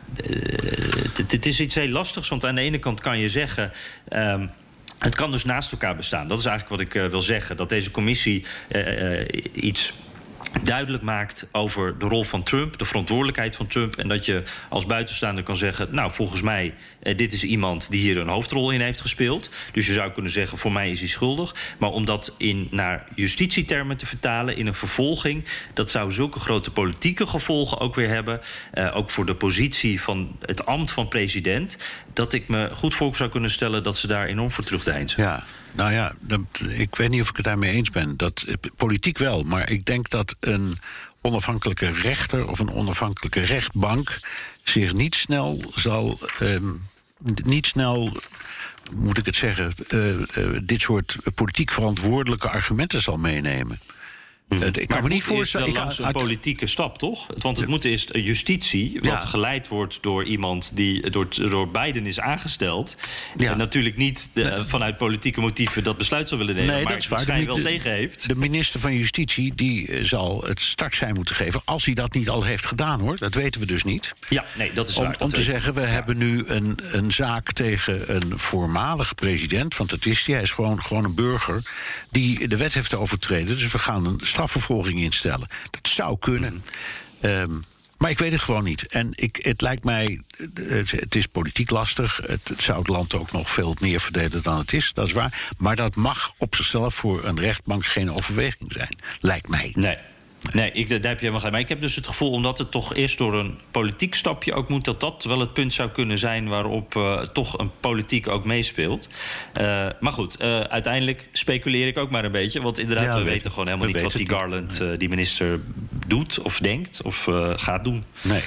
het is iets heel lastigs, want aan de ene kant kan je zeggen. Um, het kan dus naast elkaar bestaan. Dat is eigenlijk wat ik uh, wil zeggen. Dat deze commissie uh, uh, iets duidelijk maakt over de rol van Trump, de verantwoordelijkheid van Trump. En dat je als buitenstaander kan zeggen: Nou, volgens mij, eh, dit is iemand die hier een hoofdrol in heeft gespeeld. Dus je zou kunnen zeggen: Voor mij is hij schuldig. Maar om dat in, naar justitietermen te vertalen in een vervolging, dat zou zulke grote politieke gevolgen ook weer hebben. Eh, ook voor de positie van het ambt van president. Dat ik me goed voor zou kunnen stellen dat ze daar enorm voor terugdeinzen. Ja. Nou ja, ik weet niet of ik het daarmee eens ben. Dat, politiek wel, maar ik denk dat een onafhankelijke rechter of een onafhankelijke rechtbank zich niet snel zal. Um, niet snel moet ik het zeggen, uh, uh, dit soort politiek verantwoordelijke argumenten zal meenemen. Mhm. Ik kan me niet voorstellen. Ik langs een politieke stap, toch? Want het moet eerst justitie, wat geleid wordt door iemand die door, door Biden is aangesteld. Ja. En natuurlijk niet de, vanuit politieke motieven dat besluit zou willen nemen, nee, maar dat is waar. wel tegen heeft. De minister van Justitie die eh, zal het startsein moeten geven, als hij dat niet al heeft gedaan hoor. Dat weten we dus niet. Ja, nee, dat is om, waar. Om te zeggen, we hebben nu een, een zaak tegen een voormalig president, want dat is hij, hij is gewoon, gewoon een burger, die de wet heeft overtreden. Dus we gaan een strafvervolging instellen. Dat zou kunnen. Um, maar ik weet het gewoon niet. En ik, het lijkt mij, het, het is politiek lastig. Het, het, zou het land ook nog veel meer verdelen dan het is, dat is waar. Maar dat mag op zichzelf voor een rechtbank geen overweging zijn, lijkt mij. Nee. Nee, ik, daar heb je helemaal gelijk. Maar ik heb dus het gevoel, omdat het toch eerst door een politiek stapje ook moet, dat dat wel het punt zou kunnen zijn waarop uh, toch een politiek ook meespeelt. Uh, maar goed, uh, uiteindelijk speculeer ik ook maar een beetje. Want inderdaad, ja, we, we weten gewoon helemaal niet wat die Garland, die minister, doet of denkt of gaat doen. Nee.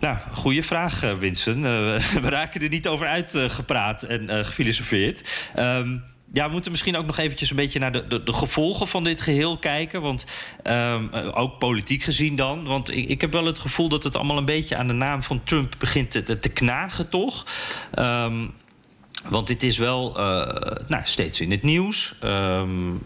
Nou, goede vraag, Winston. <laughs> we raken er niet over uitgepraat en gefilosofeerd. Um, ja, we moeten misschien ook nog eventjes een beetje naar de, de, de gevolgen van dit geheel kijken. Want um, ook politiek gezien dan. Want ik, ik, heb wel het gevoel dat het allemaal een beetje aan de naam van Trump begint te, te knagen, toch? Um, want dit is wel uh, nou, steeds in het nieuws. Um,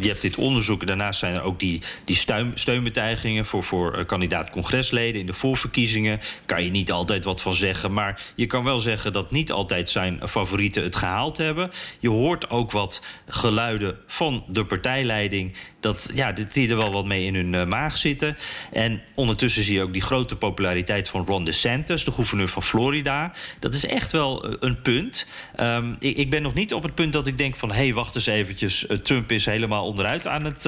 je hebt dit onderzoek. Daarnaast zijn er ook die, die steun, steunbetuigingen voor, voor uh, kandidaat-congresleden in de voorverkiezingen. Kan je niet altijd wat van zeggen. Maar je kan wel zeggen dat niet altijd zijn favorieten het gehaald hebben. Je hoort ook wat geluiden van de partijleiding dat ja, die er wel wat mee in hun uh, maag zitten. En ondertussen zie je ook die grote populariteit van Ron DeSantis, de gouverneur van Florida. Dat is echt wel uh, een punt. Um, ik, ik, ben nog niet op het punt dat ik denk van... hé, hey, wacht eens eventjes, Trump is helemaal onderuit aan het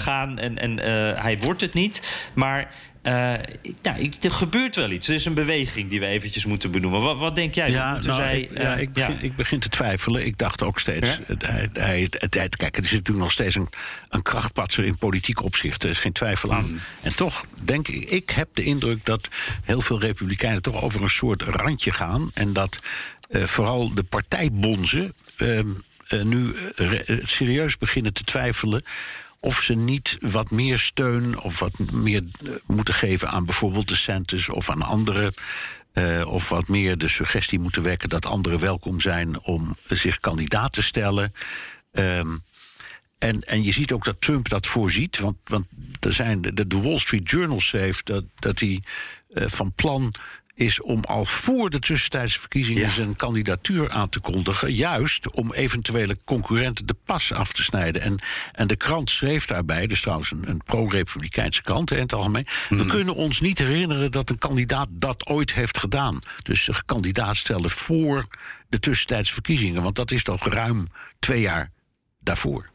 gaan... en, en hij wordt het niet. Maar uh, ja, er gebeurt wel iets. Er is een beweging die we eventjes moeten benoemen. Wat, wat denk jij? Ja, nou, zij, ik, uh, ja, ik, begin, ja. ik, begin, te twijfelen. Ik dacht ook steeds... Ja? Hij, kijk, er is natuurlijk nog steeds een, een krachtpatser in politiek opzicht. Er is geen twijfel aan. Mm. En toch denk ik... Ik heb de indruk dat heel veel republikeinen... toch over een soort randje gaan. En dat uh, vooral de partijbonzen... nu serieus beginnen te twijfelen of ze niet wat meer steun of wat meer moeten geven aan bijvoorbeeld de Santis of aan anderen. Of wat meer de suggestie moeten wekken dat anderen welkom zijn om zich kandidaat te stellen. Um, en, en je ziet ook dat Trump dat voorziet. Want, want er zijn, de, de Wall Street Journal schreef dat, dat hij van plan is om al voor de tussentijdse verkiezingen ja. zijn kandidatuur aan te kondigen. Juist om eventuele concurrenten de pas af te snijden. En, en de krant schreef daarbij, dus trouwens een, een pro-republikeinse krant in het algemeen. Mm. We kunnen ons niet herinneren dat een kandidaat dat ooit heeft gedaan. Dus zich kandidaat stellen voor de tussentijdse verkiezingen. Want dat is toch ruim twee jaar daarvoor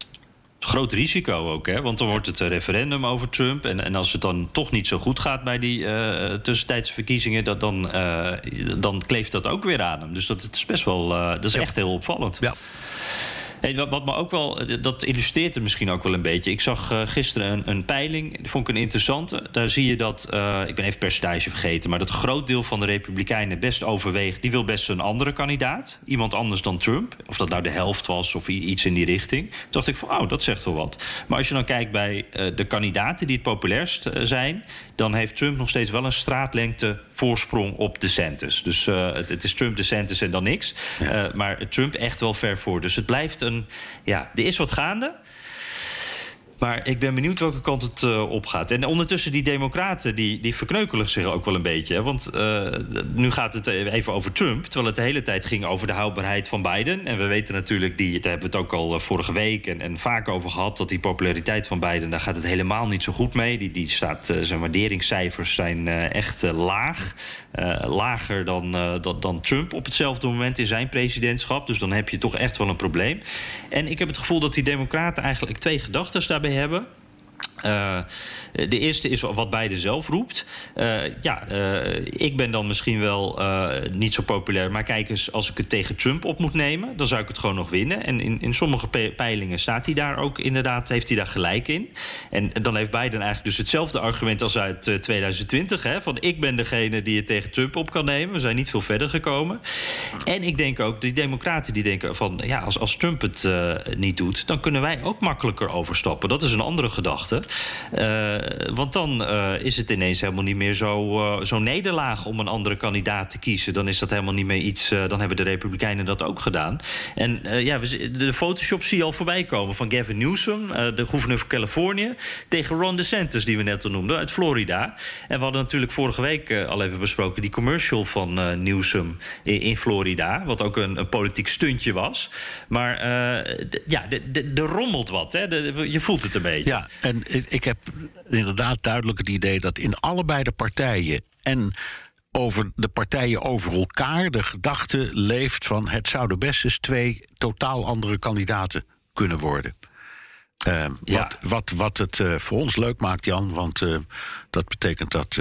groot risico ook, hè? Want dan wordt het een referendum over Trump. En, en als het dan toch niet zo goed gaat bij die uh, tussentijdse verkiezingen, dat dan, uh, dan kleeft dat ook weer aan hem. Dus dat is best wel. Uh, dat is ja. echt heel opvallend. Ja. Wat, wat me ook wel, eh, dat illustreert het misschien ook wel een beetje. Ik zag uh, gisteren een, een, peiling, die vond ik een interessante. Daar zie je dat, uh, ik ben even percentage vergeten... maar dat een groot deel van de Republikeinen best overweegt... die wil best een andere kandidaat, iemand anders dan Trump. Of dat nou de helft was of iets in die richting. Toen dacht ik van, oh, dat zegt wel wat. Maar als je dan kijkt bij uh, de kandidaten die het populairst zijn... dan heeft Trump nog steeds wel een straatlengte voorsprong op DeSantis. Dus het, het, is Trump, DeSantis en dan niks. Ja. maar Trump echt wel ver voor. Dus het blijft een ja, er is wat gaande. Maar ik ben benieuwd welke kant het uh, op gaat. En ondertussen, die democraten, die, die verkneukelen zich ook wel een beetje. Want uh, nu gaat het even over Trump... terwijl het de hele tijd ging over de houdbaarheid van Biden. En we weten natuurlijk, die, daar hebben we het ook al uh, vorige week... En, en vaak over gehad, dat die populariteit van Biden... daar gaat het helemaal niet zo goed mee. Die, die staat, zijn waarderingscijfers zijn echt laag. Lager dan, dan, dan Trump op hetzelfde moment in zijn presidentschap. Dus dan heb je toch echt wel een probleem. En ik heb het gevoel dat die democraten eigenlijk twee gedachten daarbij hebben. Uh, de eerste is wat Biden zelf roept. Uh, ja, uh, ik ben dan misschien wel niet zo populair. Maar kijk eens, als ik het tegen Trump op moet nemen... dan zou ik het gewoon nog winnen. En in, in sommige peilingen staat hij daar ook inderdaad... heeft hij daar gelijk in. En dan heeft Biden eigenlijk dus hetzelfde argument als uit 2020. Hè, van ik ben degene die het tegen Trump op kan nemen. We zijn niet veel verder gekomen. En ik denk ook, die democraten die denken van... ja, als, als Trump het niet doet... dan kunnen wij ook makkelijker overstappen. Dat is een andere gedachte. Uh, want dan uh, is het ineens helemaal niet meer zo, uh, zo nederlaag om een andere kandidaat te kiezen. Dan is dat helemaal niet meer iets. dan hebben de Republikeinen dat ook gedaan. En ja, we, de Photoshop zie je al voorbij komen van Gavin Newsom, de gouverneur van Californië, tegen Ron DeSantis, die we net al noemden, uit Florida. En we hadden natuurlijk vorige week al even besproken die commercial van Newsom in, in, Florida, wat ook een, een politiek stuntje was. Maar ja, er rommelt wat. Hè? De, je voelt het een beetje. Ja, en ik heb inderdaad duidelijk het idee dat in allebei de partijen en over de partijen over elkaar de gedachte leeft van het zouden best eens twee totaal andere kandidaten kunnen worden. Uh, ja. wat, wat, wat het uh, voor ons leuk maakt, Jan, want uh, dat betekent dat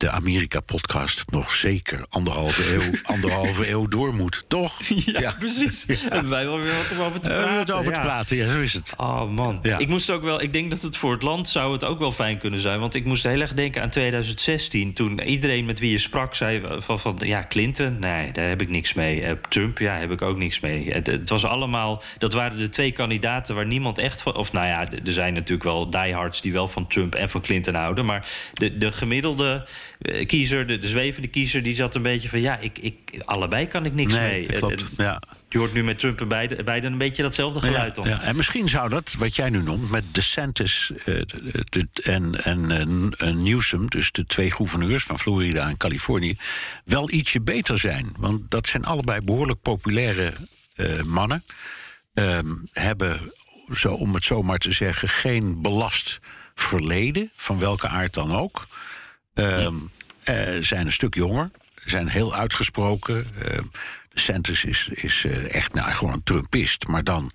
de Amerika-podcast nog zeker anderhalve eeuw, <laughs> anderhalve eeuw door moet, toch? <laughs> Ja, ja. precies. Ja. En wij wel weer wat over te praten. Uh, over te praten, ja, zo is het. Oh man. Ik moest ook wel, ik denk dat het voor het land zou het ook wel fijn kunnen zijn. Want ik moest heel erg denken aan 2016. Toen iedereen met wie je sprak zei van, van ja, Clinton, nee, daar heb ik niks mee. Uh, Trump, ja, heb ik ook niks mee. Het, het, was allemaal, dat waren de twee kandidaten waar niemand echt van. Of nou ja, er zijn natuurlijk wel diehards die wel van Trump en van Clinton houden. Maar de, de gemiddelde kiezer, de, de, zwevende kiezer, die zat een beetje van... ja, ik, ik, allebei kan ik niks nee, mee. Klopt, ja. Je hoort nu met Trump en Biden, Biden een beetje datzelfde geluid ja, om. Ja. En misschien zou dat, wat jij nu noemt, met DeSantis uh, de, en, en uh, Newsom... dus de twee gouverneurs van Florida en Californië... wel ietsje beter zijn. Want dat zijn allebei behoorlijk populaire uh, mannen. Um, hebben, zo, om het zo maar te zeggen, geen belast verleden... van welke aard dan ook... Um, uh, zijn een stuk jonger, zijn heel uitgesproken. Santos is, is uh, echt nou, gewoon een Trumpist, maar dan,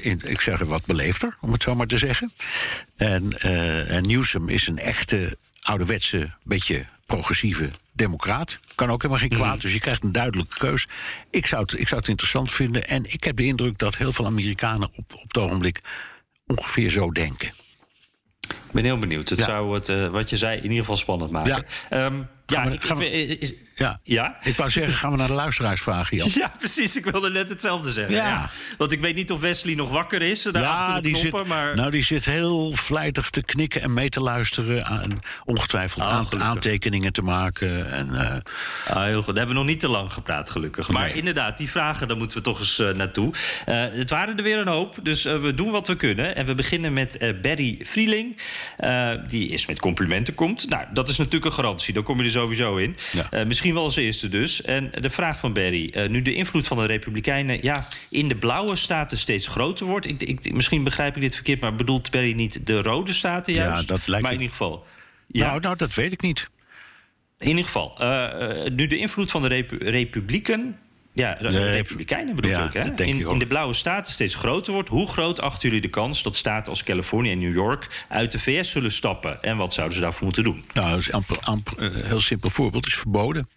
in, ik zeg wat beleefder, om het zo maar te zeggen. En, en Newsom is een echte ouderwetse, beetje progressieve democraat. Kan ook helemaal geen kwaad, mm. dus je krijgt een duidelijke keus. Ik zou, het, ik zou het interessant vinden en ik heb de indruk dat heel veel Amerikanen op, op het ogenblik ongeveer zo denken. Ik ben heel benieuwd. Het ja. zou het, uh, wat je zei, in ieder geval spannend maken. Ja. Um, ja, we, is, ja. ja. Ik wou zeggen, gaan we naar de luisteraars vragen, Jan? Ja, precies. Ik wilde net hetzelfde zeggen. Ja. ja. Want ik weet niet of Wesley nog wakker is. Daar ja, die knoppen, zit, maar... nou, die zit heel vlijtig te knikken en mee te luisteren. Aan, ongetwijfeld Ah, aan, aantekeningen te maken. En, uh, Ah, heel goed. Daar hebben we nog niet te lang gepraat, gelukkig. Maar Nee. inderdaad, die vragen, daar moeten we toch eens eh, naartoe. Eh, het waren er weer een hoop, dus eh, we doen wat we kunnen. En we beginnen met eh, Barry Vrieling. Eh, die is met complimenten komt. Nou, dat is natuurlijk een garantie. Daar kom je er sowieso in. Ja. Eh, misschien wel als eerste dus. En de vraag van Barry. eh, nu de invloed van de Republikeinen ja, in de blauwe staten steeds groter wordt. Ik, ik, misschien begrijp ik dit verkeerd, maar bedoelt Barry niet de rode staten Ja, juist? dat lijkt maar in ieder geval. Ja. Nou, nou, dat weet ik niet. In ieder geval, nu de invloed van de repu republieken. Ja, de De rep- republikeinen bedoel Ja, ik. Hè? dat in, ik ook. in de blauwe staten steeds groter wordt. Hoe groot achten jullie de kans dat staten als Californië en New York uit de VS zullen stappen? En wat zouden ze daarvoor moeten doen? Nou, dat is amper, amper, een heel simpel voorbeeld. is verboden.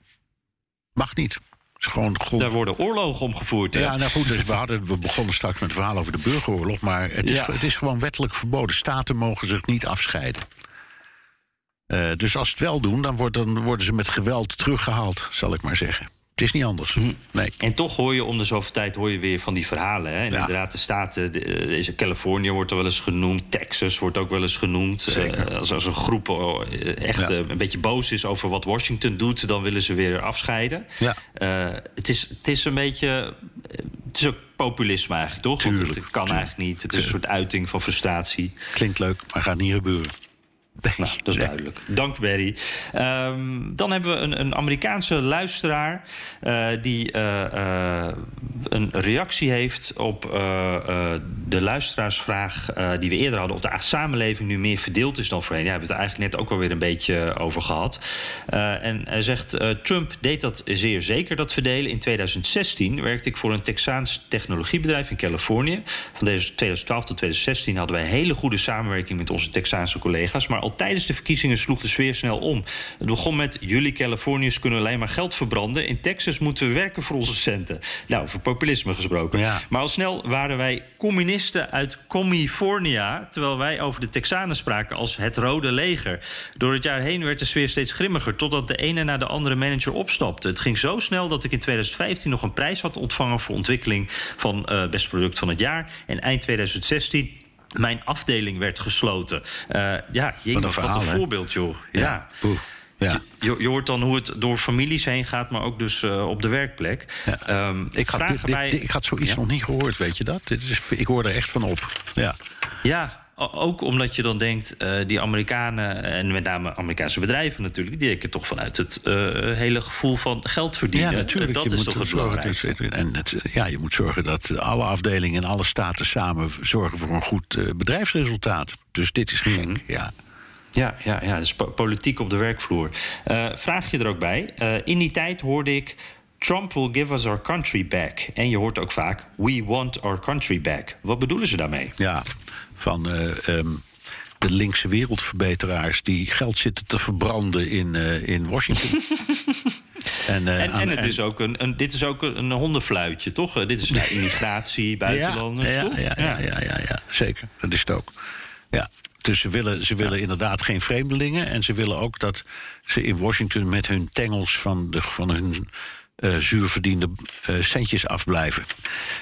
Mag niet. is gewoon grond... Daar worden oorlogen omgevoerd. Ja, nou goed, dus we, hadden, we begonnen straks met het verhaal over de burgeroorlog. Maar het is, het is gewoon wettelijk verboden. Staten mogen zich niet afscheiden. Uh, dus als ze het wel doen, dan, wordt, dan worden ze met geweld teruggehaald, zal ik maar zeggen. Het is niet anders. Mhm. Nee. En toch hoor je om de zoveel tijd hoor je weer van die verhalen. Hè? En ja. inderdaad, de staten, de, Californië wordt er wel eens genoemd. Texas wordt ook wel eens genoemd. Uh, als, als een groep uh, echt ja. een beetje boos is over wat Washington doet, dan willen ze weer afscheiden. Ja. het, is, het is een beetje. Het is ook populisme eigenlijk, toch? Tuurlijk, Want het kan tuurlijk. eigenlijk niet. Het is een soort uiting van frustratie. Klinkt leuk, maar gaat niet gebeuren. Nee, nou, dat is nee. duidelijk. Dank, Barry. Um, dan hebben we een, een Amerikaanse luisteraar uh, die uh, uh, een reactie heeft op de luisteraarsvraag die we eerder hadden: of de samenleving nu meer verdeeld is dan voorheen. Ja, we hebben het eigenlijk net ook alweer een beetje over gehad. en hij zegt: Trump deed dat zeer zeker, dat verdelen. In 2016 werkte ik voor een Texaans technologiebedrijf in Californië. Van 2012 tot 2016 hadden wij hele goede samenwerking met onze Texaanse collega's. Maar al tijdens de verkiezingen sloeg de sfeer snel om. Het begon met: jullie Californiërs kunnen alleen maar geld verbranden. In Texas moeten we werken voor onze centen. Nou, voor populisme gesproken. Ja. Maar al snel waren wij communisten uit California. Terwijl wij over de Texanen spraken als het Rode Leger. Door het jaar heen werd de sfeer steeds grimmiger. Totdat de ene na de andere manager opstapte. Het ging zo snel dat ik in 2015 nog een prijs had ontvangen voor ontwikkeling van uh, best product van het jaar. En eind 2016 mijn afdeling werd gesloten. Uh, ja, je wat een, verhaal, wat een voorbeeld, joh. Ja. ja. Ja. Je, je, hoort dan hoe het door families heen gaat, maar ook dus uh, op de werkplek. Ja. Um, ik, had dit, ik had zoiets ja. nog niet gehoord, weet je dat? Dit is, ik hoor er echt van op. Ja, ja ook omdat je dan denkt, uh, die Amerikanen, en met name Amerikaanse bedrijven natuurlijk, die denken toch vanuit het uh, hele gevoel van geld verdienen. Ja, natuurlijk. Dat je is moet toch het zorgen, belangrijkste. En het, ja, je moet zorgen dat alle afdelingen en alle staten samen zorgen voor een goed uh, bedrijfsresultaat. Dus dit is gek, mm -hmm. ja. Ja, ja, ja, dus po politiek op de werkvloer. Vraag je er ook bij. In die tijd hoorde ik. Trump will give us our country back. En je hoort ook vaak. We want our country back. Wat bedoelen ze daarmee? Ja, van. Uh, um de linkse wereldverbeteraars die geld zitten te verbranden in, uh, in Washington. <laughs> en, uh, en, en, het is ook een, een, dit is ook een, hondenfluitje, toch? Uh, dit is nou, immigratie, buitenlanders, ja, toch? Ja, ja, ja, ja, ja, zeker. Dat is het ook. Ja. Dus ze willen, ze willen ja. inderdaad geen vreemdelingen. En ze willen ook dat ze in Washington met hun tengels van, de, van hun uh, zuurverdiende uh, centjes afblijven.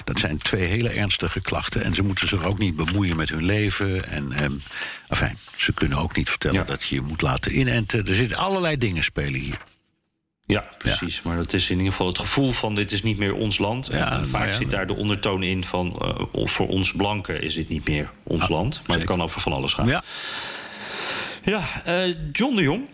Dat zijn twee hele ernstige klachten. En ze moeten zich ook niet bemoeien met hun leven. En um, enfin, ze kunnen ook niet vertellen ja. dat je je moet laten inenten. Er zitten allerlei dingen spelen hier. Ja, precies. Ja. Maar dat is in ieder geval het gevoel van dit is niet meer ons land. Ja, en vaak ja, zit daar de ondertoon in van uh, voor ons blanken is dit niet meer ons Ah, land. Maar zeker. het kan over van alles gaan. Ja. Ja, uh, John de Jong.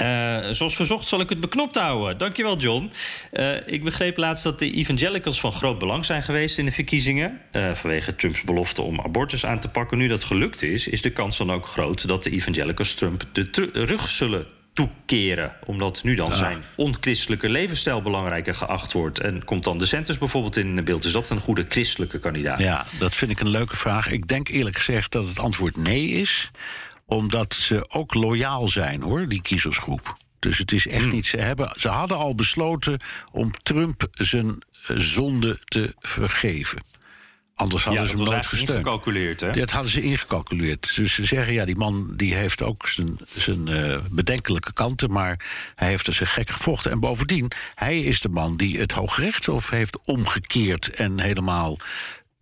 Uh, zoals verzocht zal ik het beknopt houden. Dankjewel, John. Uh, ik begreep laatst dat de evangelicals van groot belang zijn geweest in de verkiezingen. Uh, vanwege Trumps belofte om abortus aan te pakken. Nu dat gelukt is, is de kans dan ook groot dat de evangelicals Trump de rug zullen toekeren. Omdat nu dan Ah. zijn onchristelijke levensstijl belangrijker geacht wordt. En komt dan de Centers bijvoorbeeld in beeld? Is dat een goede christelijke kandidaat? Ja, dat vind ik een leuke vraag. Ik denk eerlijk gezegd dat het antwoord nee is. Omdat ze ook loyaal zijn, hoor, die kiezersgroep. Dus het is echt Hmm. niet. Ze, hebben, ze hadden al besloten om Trump zijn eh, zonde te vergeven. Anders hadden Ja, ze hem nooit gesteund. ingecalculeerd, hè? Dat hadden ze ingecalculeerd. Dus ze zeggen, ja, die man die heeft ook zijn, zijn eh, bedenkelijke kanten... maar hij heeft er zich gek gevochten. En bovendien, hij is de man die het Hooggerechtshof heeft omgekeerd... en helemaal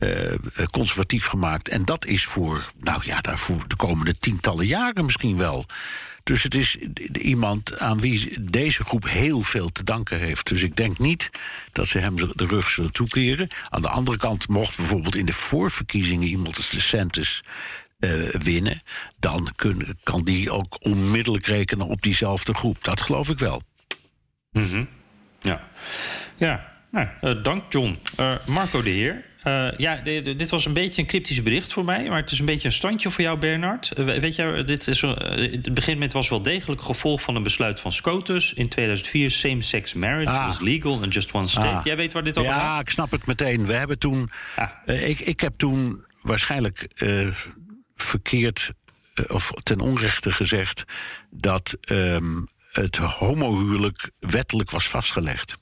eh, conservatief gemaakt. En dat is voor, nou ja, daarvoor de komende tientallen jaren misschien wel... Dus het is iemand aan wie deze groep heel veel te danken heeft. Dus ik denk niet dat ze hem de rug zullen toekeren. Aan de andere kant, mocht bijvoorbeeld in de voorverkiezingen iemand als de Santis uh, winnen, dan kan die ook onmiddellijk rekenen op diezelfde groep. Dat geloof ik wel. -hmm. Ja, ja. Nou, dank John. Marco de Heer. Uh, ja, de, de, dit was een beetje een cryptisch bericht voor mij, maar het is een beetje een standje voor jou, Bernard. Uh, weet je, dit is, uh, het begint met was wel degelijk gevolg van een besluit van SCOTUS. In 2004 same-sex marriage ah. was legal in just one state. Ah. Jij weet waar dit over ja, gaat? Ja, ik snap het meteen. We hebben toen, ah. ik, ik heb toen waarschijnlijk verkeerd of ten onrechte gezegd dat um, het homohuwelijk wettelijk was vastgelegd.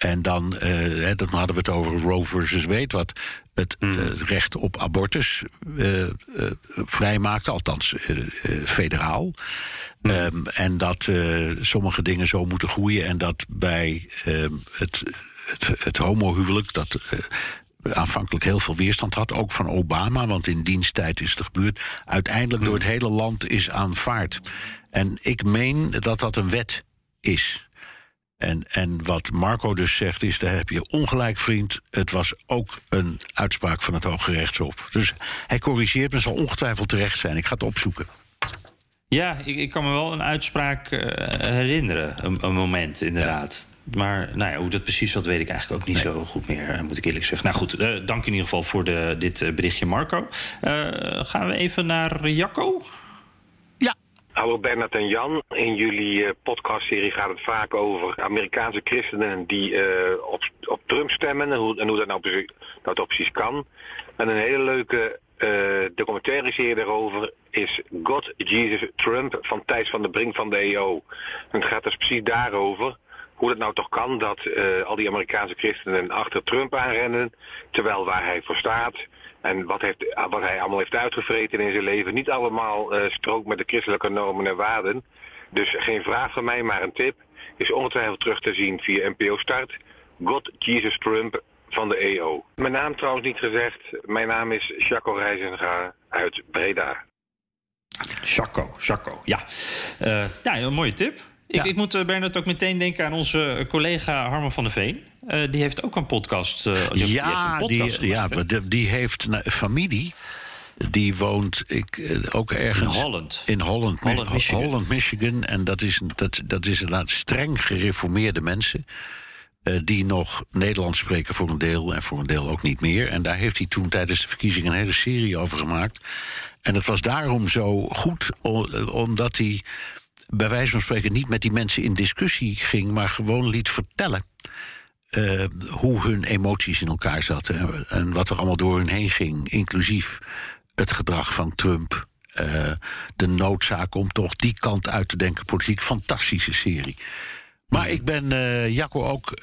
En dan, eh, dan hadden we het over Roe versus weet wat. Het Hmm. eh, recht op abortus eh, eh, vrijmaakte, althans federaal. Hmm. Ehm, en dat sommige dingen zo moeten groeien. En dat bij ehm, het, het, het homohuwelijk, dat aanvankelijk heel veel weerstand had, ook van Obama, want in diensttijd is het gebeurd, uiteindelijk door het hele land is aanvaard. En ik meen dat dat een wet is. En, en wat Marco dus zegt is, daar heb je ongelijk, vriend. Het was ook een uitspraak van het Hoge Rechtshof. Dus hij corrigeert me, zal ongetwijfeld terecht zijn. Ik ga het opzoeken. Ja, ik, ik kan me wel een uitspraak eh, herinneren. Een, een moment, inderdaad. Maar nou ja, hoe dat precies zat, weet ik eigenlijk ook niet zo goed meer, eh, moet ik eerlijk zeggen. Nou goed, eh, dank in ieder geval voor de, dit berichtje, Marco. Gaan we even naar Jacco? Hallo Bernard en Jan. In jullie eh, podcastserie gaat het vaak over Amerikaanse christenen die eh, op, op Trump stemmen en hoe, dat nou precies, dat precies kan. En een hele leuke eh documentaire serie daarover is God Jesus Trump van Thijs van der Brink van de EO. En het gaat dus precies daarover hoe het nou toch kan dat al die Amerikaanse christenen achter Trump aanrennen, terwijl waar hij voor staat en wat, heeft, hij allemaal heeft uitgevreten in zijn leven niet allemaal eh, strookt met de christelijke normen en waarden. Dus geen vraag van mij, maar een tip. Is ongetwijfeld terug te zien via NPO Start. God Jesus Trump van de EO. Mijn naam trouwens niet gezegd. Mijn naam is Jaco Reizenga uit Breda. Jacco, Jacco, ja. Eh, ja, een mooie tip. Ik, Ja. ik moet eh, Bernard ook meteen denken aan onze collega Harmen van der Veen. Eh, die heeft ook een podcast. eh, die die heeft ja, een die, podcast ja gemaakt, maar de- die heeft een familie. Die woont ik, ook ergens. In Holland. In Holland, Holland, Mi- Michigan. Holland, Michigan. En dat is, dat, dat is inderdaad streng gereformeerde mensen. die nog Nederlands spreken voor een deel en voor een deel ook niet meer. En daar heeft hij toen tijdens de verkiezingen een hele serie over gemaakt. En het was daarom zo goed, omdat hij bij wijze van spreken niet met die mensen in discussie ging, maar gewoon liet vertellen eh, hoe hun emoties in elkaar zaten en, wat er allemaal door hun heen ging, inclusief het gedrag van Trump. eh, de noodzaak om toch die kant uit te denken. Politiek fantastische serie. Maar ik ben eh Jacco ook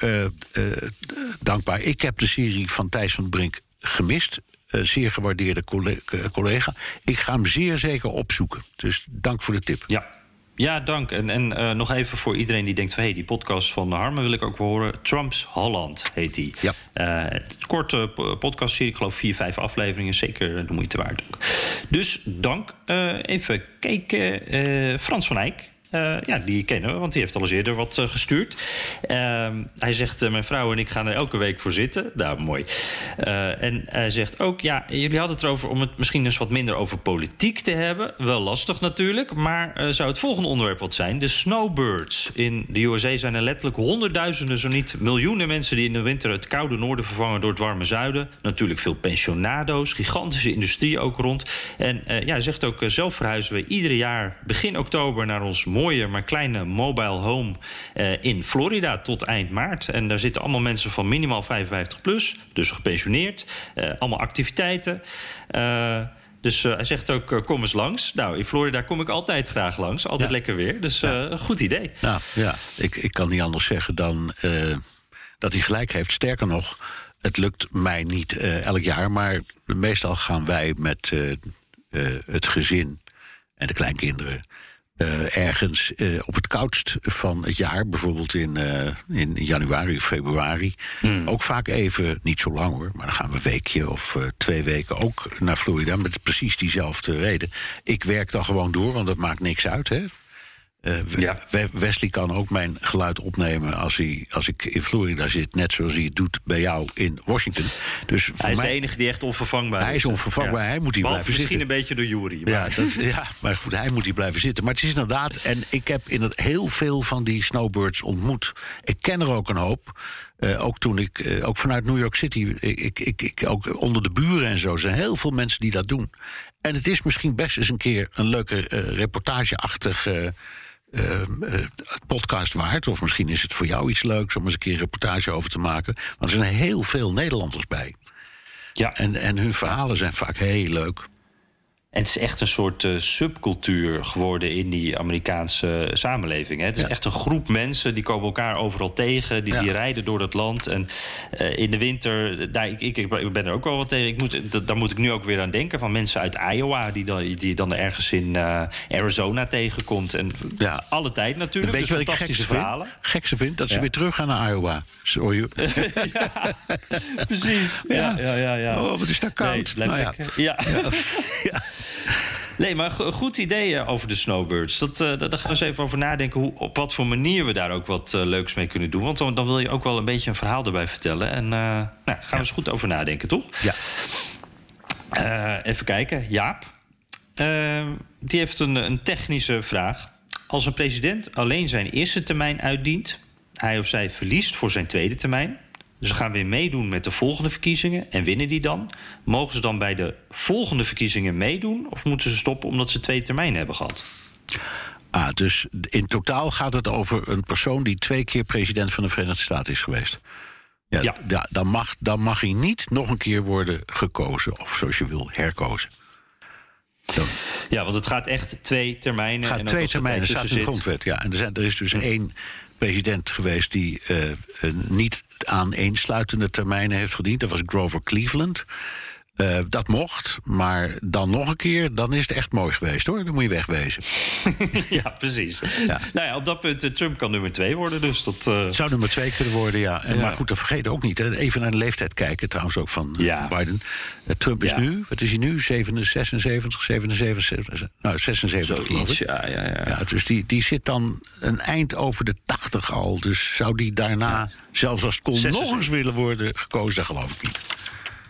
dankbaar. Ik heb de serie van Thijs van Brink gemist. Zeer gewaardeerde colle- collega. Ik ga hem zeer zeker opzoeken. Dus dank voor de tip. Ja. Ja, dank. En, en eh, nog even voor iedereen die denkt van... hé, hey, die podcast van Harmen wil ik ook wel horen. Trumps Holland heet die. Ja. Een korte podcastserie, ik geloof vier, vijf afleveringen. Zeker de moeite waard ook. Dus dank. Eh, even kijken. Frans van Eyck. Eh, ja, die kennen we, want die heeft al eens eerder wat eh, gestuurd. Ehm, hij zegt, eh, mijn vrouw en ik gaan er elke week voor zitten. Nou, mooi. En hij zegt ook, ja, jullie hadden het erover... om het misschien eens wat minder over politiek te hebben. Wel lastig natuurlijk, maar zou het volgende onderwerp wat zijn? De snowbirds. In de USA zijn er letterlijk honderdduizenden, zo niet miljoenen mensen... die in de winter het koude noorden vervangen door het warme zuiden. Natuurlijk veel pensionado's, gigantische industrie ook rond. En ja, hij zegt ook, zelf verhuizen we ieder jaar begin oktober... naar ons mooie, maar kleine mobile home eh, in Florida tot eind maart. En daar zitten allemaal mensen van minimaal 55 plus, dus gepensioneerd. Eh, allemaal activiteiten. Eh, dus hij zegt ook, kom eens langs. Nou, in Florida kom ik altijd graag langs. Altijd Ja. lekker weer. Dus een goed idee. Nou ja, ik, ik kan niet anders zeggen dan dat hij gelijk heeft. Sterker nog, het lukt mij niet elk jaar, maar meestal gaan wij met het gezin en de kleinkinderen. Eh, ergens eh, op het koudst van het jaar, bijvoorbeeld in, eh, in januari of februari. Ook vaak even, niet zo lang hoor, maar dan gaan we een weekje of twee weken ook naar Florida met precies diezelfde reden. Ik werk dan gewoon door, want dat maakt niks uit. Hè? Eh, Ja. Wesley kan ook mijn geluid opnemen als, hij, als ik in Florida zit, net zoals hij het doet bij jou in Washington. Dus voor Hij is mij, de enige die echt onvervangbaar Hij is onvervangbaar, hij moet hier Behalve blijven misschien zitten. een beetje door Jury. maar- Ja, dat, ja, maar goed, hij moet hier blijven zitten. Maar het is inderdaad, en ik heb in het heel veel van die snowbirds ontmoet. Ik ken er ook een hoop. Eh, ook toen ik, eh, ook vanuit New York City, ik, ik, ik, ook onder de buren en zo, zijn heel veel mensen die dat doen. En het is misschien best eens een keer een leuke eh, reportageachtig podcast waard. Of misschien is het voor jou iets leuks om eens een keer een reportage over te maken. Want er zijn heel veel Nederlanders bij. Ja. En, en hun verhalen zijn vaak heel leuk. En het is echt een soort uh, subcultuur geworden in die Amerikaanse samenleving. Hè. Het is echt een groep mensen die komen elkaar overal tegen. Die, die rijden door het land. En uh, in de winter, daar, ik, ik, ik, ben er ook wel wat tegen. Ik moet, daar moet ik nu ook weer aan denken. Van mensen uit Iowa die dan, die dan ergens in uh, Arizona tegenkomt. En ja. alle tijd natuurlijk. Weet je wat ik gekste vind? Gekste vind? Dat ze weer terug gaan naar Iowa. Sorry. <laughs> <laughs> ja, precies. Ja. Ja, ja, Oh, wat is daar koud. Nee, nou, ja. ja. <laughs> Nee, maar goed idee over de snowbirds. Dat, uh, daar gaan we eens even over nadenken hoe, op wat voor manier we daar ook wat uh, leuks mee kunnen doen. Want dan, dan, wil je ook wel een beetje een verhaal erbij vertellen. En uh, nou, gaan we eens goed over nadenken, toch? Ja. even kijken. Jaap. die heeft een, een technische vraag. Als een president alleen zijn eerste termijn uitdient, hij of zij verliest voor zijn tweede termijn, ze gaan weer meedoen met de volgende verkiezingen en winnen die dan. Mogen ze dan bij de volgende verkiezingen meedoen of moeten ze stoppen omdat ze twee termijnen hebben gehad? Ah, dus in totaal gaat het over een persoon die twee keer president van de Verenigde Staten is geweest. Ja, ja. ja dan, mag, dan mag hij niet nog een keer worden gekozen of zoals je wil herkozen. Dan. Ja, want het gaat echt twee termijnen. Het gaat en twee termijnen, staat in de grondwet. Ja. En er, zijn, er is dus één president geweest die uh, niet aan eensluitende termijnen heeft gediend. Dat was Grover Cleveland. Uh, dat mocht, maar dan nog een keer, dan is het echt mooi geweest hoor. Dan moet je wegwezen. <laughs> ja, precies. Ja. Nou ja, op dat punt, uh, Trump kan nummer twee worden. Dus dat, uh... Het zou nummer twee kunnen worden, ja. En, ja. Maar goed, dat vergeet ook niet. Hè. Even naar de leeftijd kijken, trouwens ook van ja. Biden. Trump is nu, wat is hij nu? 76, 77, nou 76 geloof ik. Ja, ja, ja. ja dus die, die zit dan een eind over de 80 al. Dus zou die daarna, zelfs als het kon, nog eens willen worden gekozen? Dat geloof ik niet.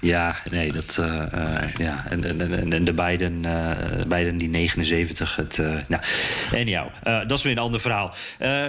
Ja, nee, dat. Uh, nee. Ja, en, en, en de Biden, uh, Biden die 79. Het, uh, nou, anyhow, dat is weer een ander verhaal.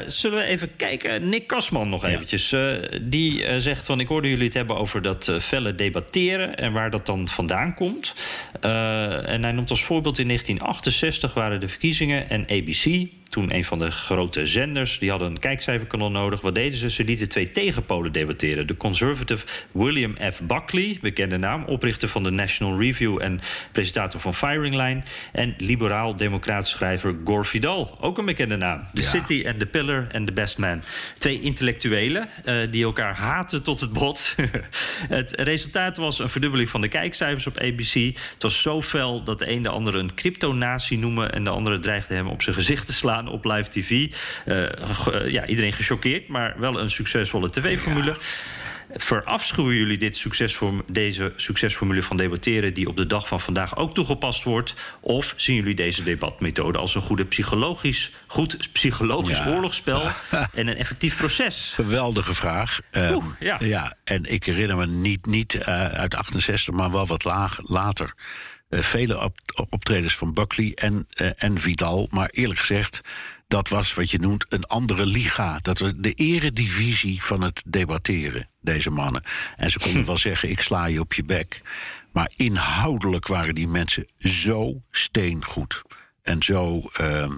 zullen we even kijken? Nick Kasman nog eventjes. die zegt van, ik hoorde jullie het hebben over dat felle debatteren... en waar dat dan vandaan komt. en hij noemt als voorbeeld in 1968 waren de verkiezingen en ABC toen een van de grote zenders. Die hadden een kijkcijferkanon nodig. Wat deden ze? Ze lieten twee tegenpolen debatteren. De conservative William F. Buckley, bekende naam, oprichter van de National Review en presentator van Firing Line. En liberaal-democraat schrijver Gore Vidal, ook een bekende naam. The ja. City and the Pillar and the Best Man. Twee intellectuelen uh, die elkaar haten tot het bot. <laughs> het resultaat was een verdubbeling van de kijkcijfers op ABC. Het was zo fel dat de een de andere een cryptonatie noemde en de andere dreigde hem op zijn gezicht te slaan op live tv. Uh, ja, iedereen gechoqueerd, maar wel een succesvolle tv-formule. Ja. Verafschuwen jullie dit succesform, deze succesformule van debatteren... die op de dag van vandaag ook toegepast wordt? Of zien jullie deze debatmethode als een goede psychologisch, goed psychologisch ja. oorlogsspel... <laughs> en een effectief proces? Geweldige vraag. Oeh, um, ja. ja. En ik herinner me niet, niet uh, uit 68, maar wel wat laag, later... Uh, vele op, optredens van Buckley en, uh, en Vidal. Maar eerlijk gezegd, dat was wat je noemt een andere liga. Dat was de eredivisie van het debatteren, deze mannen. En ze konden <laughs> wel zeggen, ik sla je op je bek. Maar inhoudelijk waren die mensen zo steengoed. En zo, uh,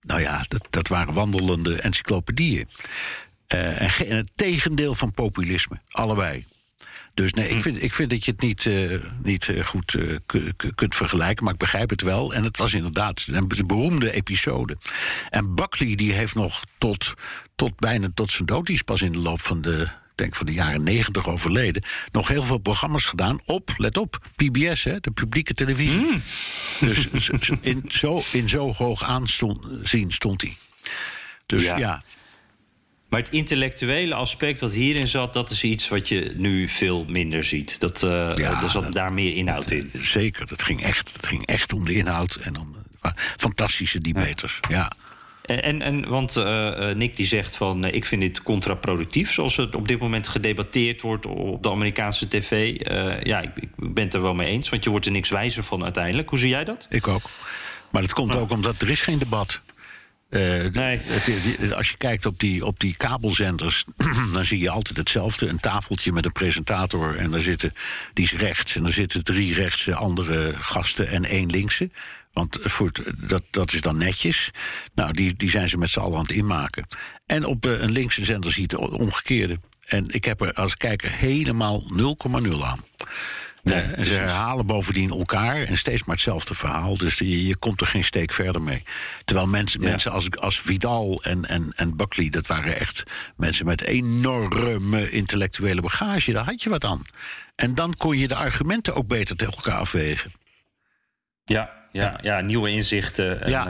nou ja, dat, dat waren wandelende encyclopedieën. Uh, en, en het tegendeel van populisme, allebei. Dus nee, ik hm. vind, ik vind dat je het niet, uh, niet uh, goed uh, kunt vergelijken, maar ik begrijp het wel. En het was inderdaad een beroemde episode. En Buckley die heeft nog tot, tot bijna tot zijn dood, die is pas in de loop van de denk van de jaren negentig overleden, nog heel veel programma's gedaan op, let op, PBS, hè, de publieke televisie. Mm. Dus in zo, in zo hoog aanzien stond hij. Dus ja. ja. Maar het intellectuele aspect wat hierin zat, dat is iets wat je nu veel minder ziet. Dat, uh, ja, er zat daar meer inhoud in. Zeker, dat ging echt, dat ging echt om de inhoud en om uh, fantastische debaters. Ja. ja. En, en, want uh, Nick die zegt van ik vind dit contraproductief, zoals het op dit moment gedebatteerd wordt op de Amerikaanse tv. ja, ik, ik, ben het er wel mee eens, want je wordt er niks wijzer van uiteindelijk. Hoe zie jij dat? Ik ook. Maar dat komt ook omdat er is geen debat. Uh, nee. Het, als je kijkt op die, op die kabelzenders, <clears throat> dan zie je altijd hetzelfde. Een tafeltje met een presentator en daar zitten, die is rechts. En dan zitten drie rechtse andere gasten en één linkse. Want voor dat, dat is dan netjes. Nou, die, die zijn ze met z'n allen aan het inmaken. En op uh, een linkse zender zie je het omgekeerde. En ik heb er als kijker helemaal 0,0 aan. Nee, en ze herhalen bovendien elkaar en steeds maar hetzelfde verhaal. Dus je, je komt er geen steek verder mee. Terwijl mensen, mensen als, als Vidal en, en, en Buckley, dat waren echt mensen met enorme intellectuele bagage. Daar had je wat aan. En dan kon je de argumenten ook beter tegen elkaar afwegen. Ja, ja, ja. nieuwe inzichten. En, Ja.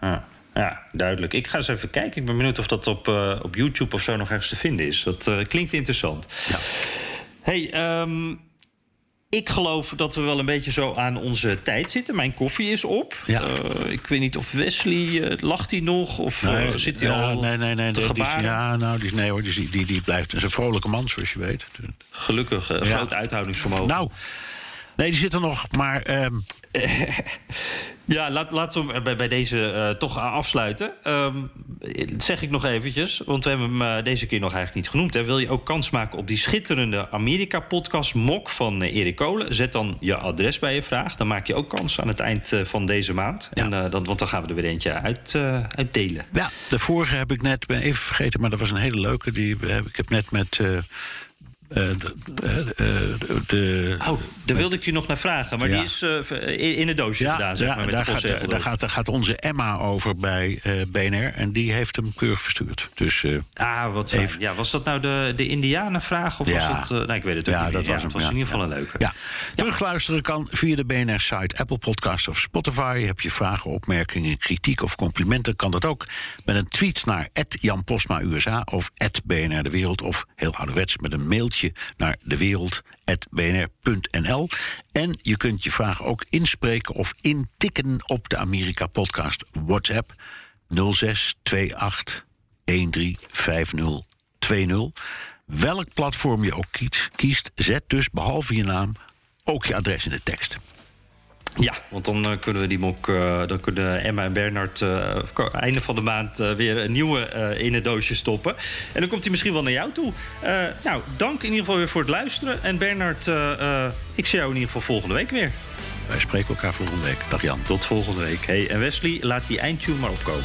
eh, ja. ja, duidelijk. Ik ga eens even kijken. Ik ben benieuwd of dat op, eh, op YouTube of zo nog ergens te vinden is. Dat eh, klinkt interessant. Ja. Hey, ehm, ik geloof dat we wel een beetje zo aan onze tijd zitten. Mijn koffie is op. Ja. Eh, ik weet niet of Wesley, eh, lacht hij nog? Of eh, zit hij ja, al nee, nee, nee, die- ja, nou, die, nee hoor, die, die, die blijft. Een vrolijke man, zoals je weet. Gelukkig, Ja. groot uithoudingsvermogen. Nou, nee, die zit er nog, maar ehm, <laughs> Ja, laat, laten we bij, bij deze eh, toch afsluiten. Ehm, dat zeg ik nog eventjes, want we hebben hem eh, deze keer nog eigenlijk niet genoemd. Hè. Wil je ook kans maken op die schitterende Amerika-podcast Mok van eh, Erik Kolen? Zet dan je adres bij je vraag. Dan maak je ook kans aan het eind van deze maand. Ja. En, dan, want dan gaan we er weer eentje uit, uitdelen. ja, de vorige heb ik net, ben even vergeten, maar dat was een hele leuke. Die heb, ik heb net met de, eh, de, Oh, daar wilde ik je nog naar vragen. Maar Ja. die is eh, in, in het doosje gedaan, zeg maar, met daar, de gaat, daar, gaat, daar gaat onze Emma over bij eh, BNR. En die heeft hem keurig verstuurd. Dus Ah, wat. Even- Ja, was dat nou de, de Indianenvraag? Of Ja. was dat... eh, nee, ik weet het ook Ja, niet dat meer. was het hem, was ja. in ieder geval een leuke. Ja. Terugluisteren kan via de BNR-site, Apple Podcast of Spotify. Heb je vragen, opmerkingen, kritiek of complimenten... kan dat ook met een tweet naar Jan USA of BNR De Wereld... of heel ouderwets met een mailtje naar dewereld.bnr.nl. En je kunt je vragen ook inspreken of intikken op de Amerika-podcast WhatsApp 0628 135020. Welk platform je ook kiest, kiest, zet dus behalve je naam ook je adres in de tekst. Ja, want dan eh, kunnen we die mok, eh, dan kunnen Emma en Bernard eh, ko- einde van de maand eh, weer een nieuwe eh, in het doosje stoppen. En dan komt hij misschien wel naar jou toe. Eh, nou, dank in ieder geval weer voor het luisteren. En Bernard, eh, eh, ik zie jou in ieder geval volgende week weer. Wij spreken elkaar volgende week. Dag Jan. Tot volgende week. Hey, en Wesley, laat die eindtune maar opkomen.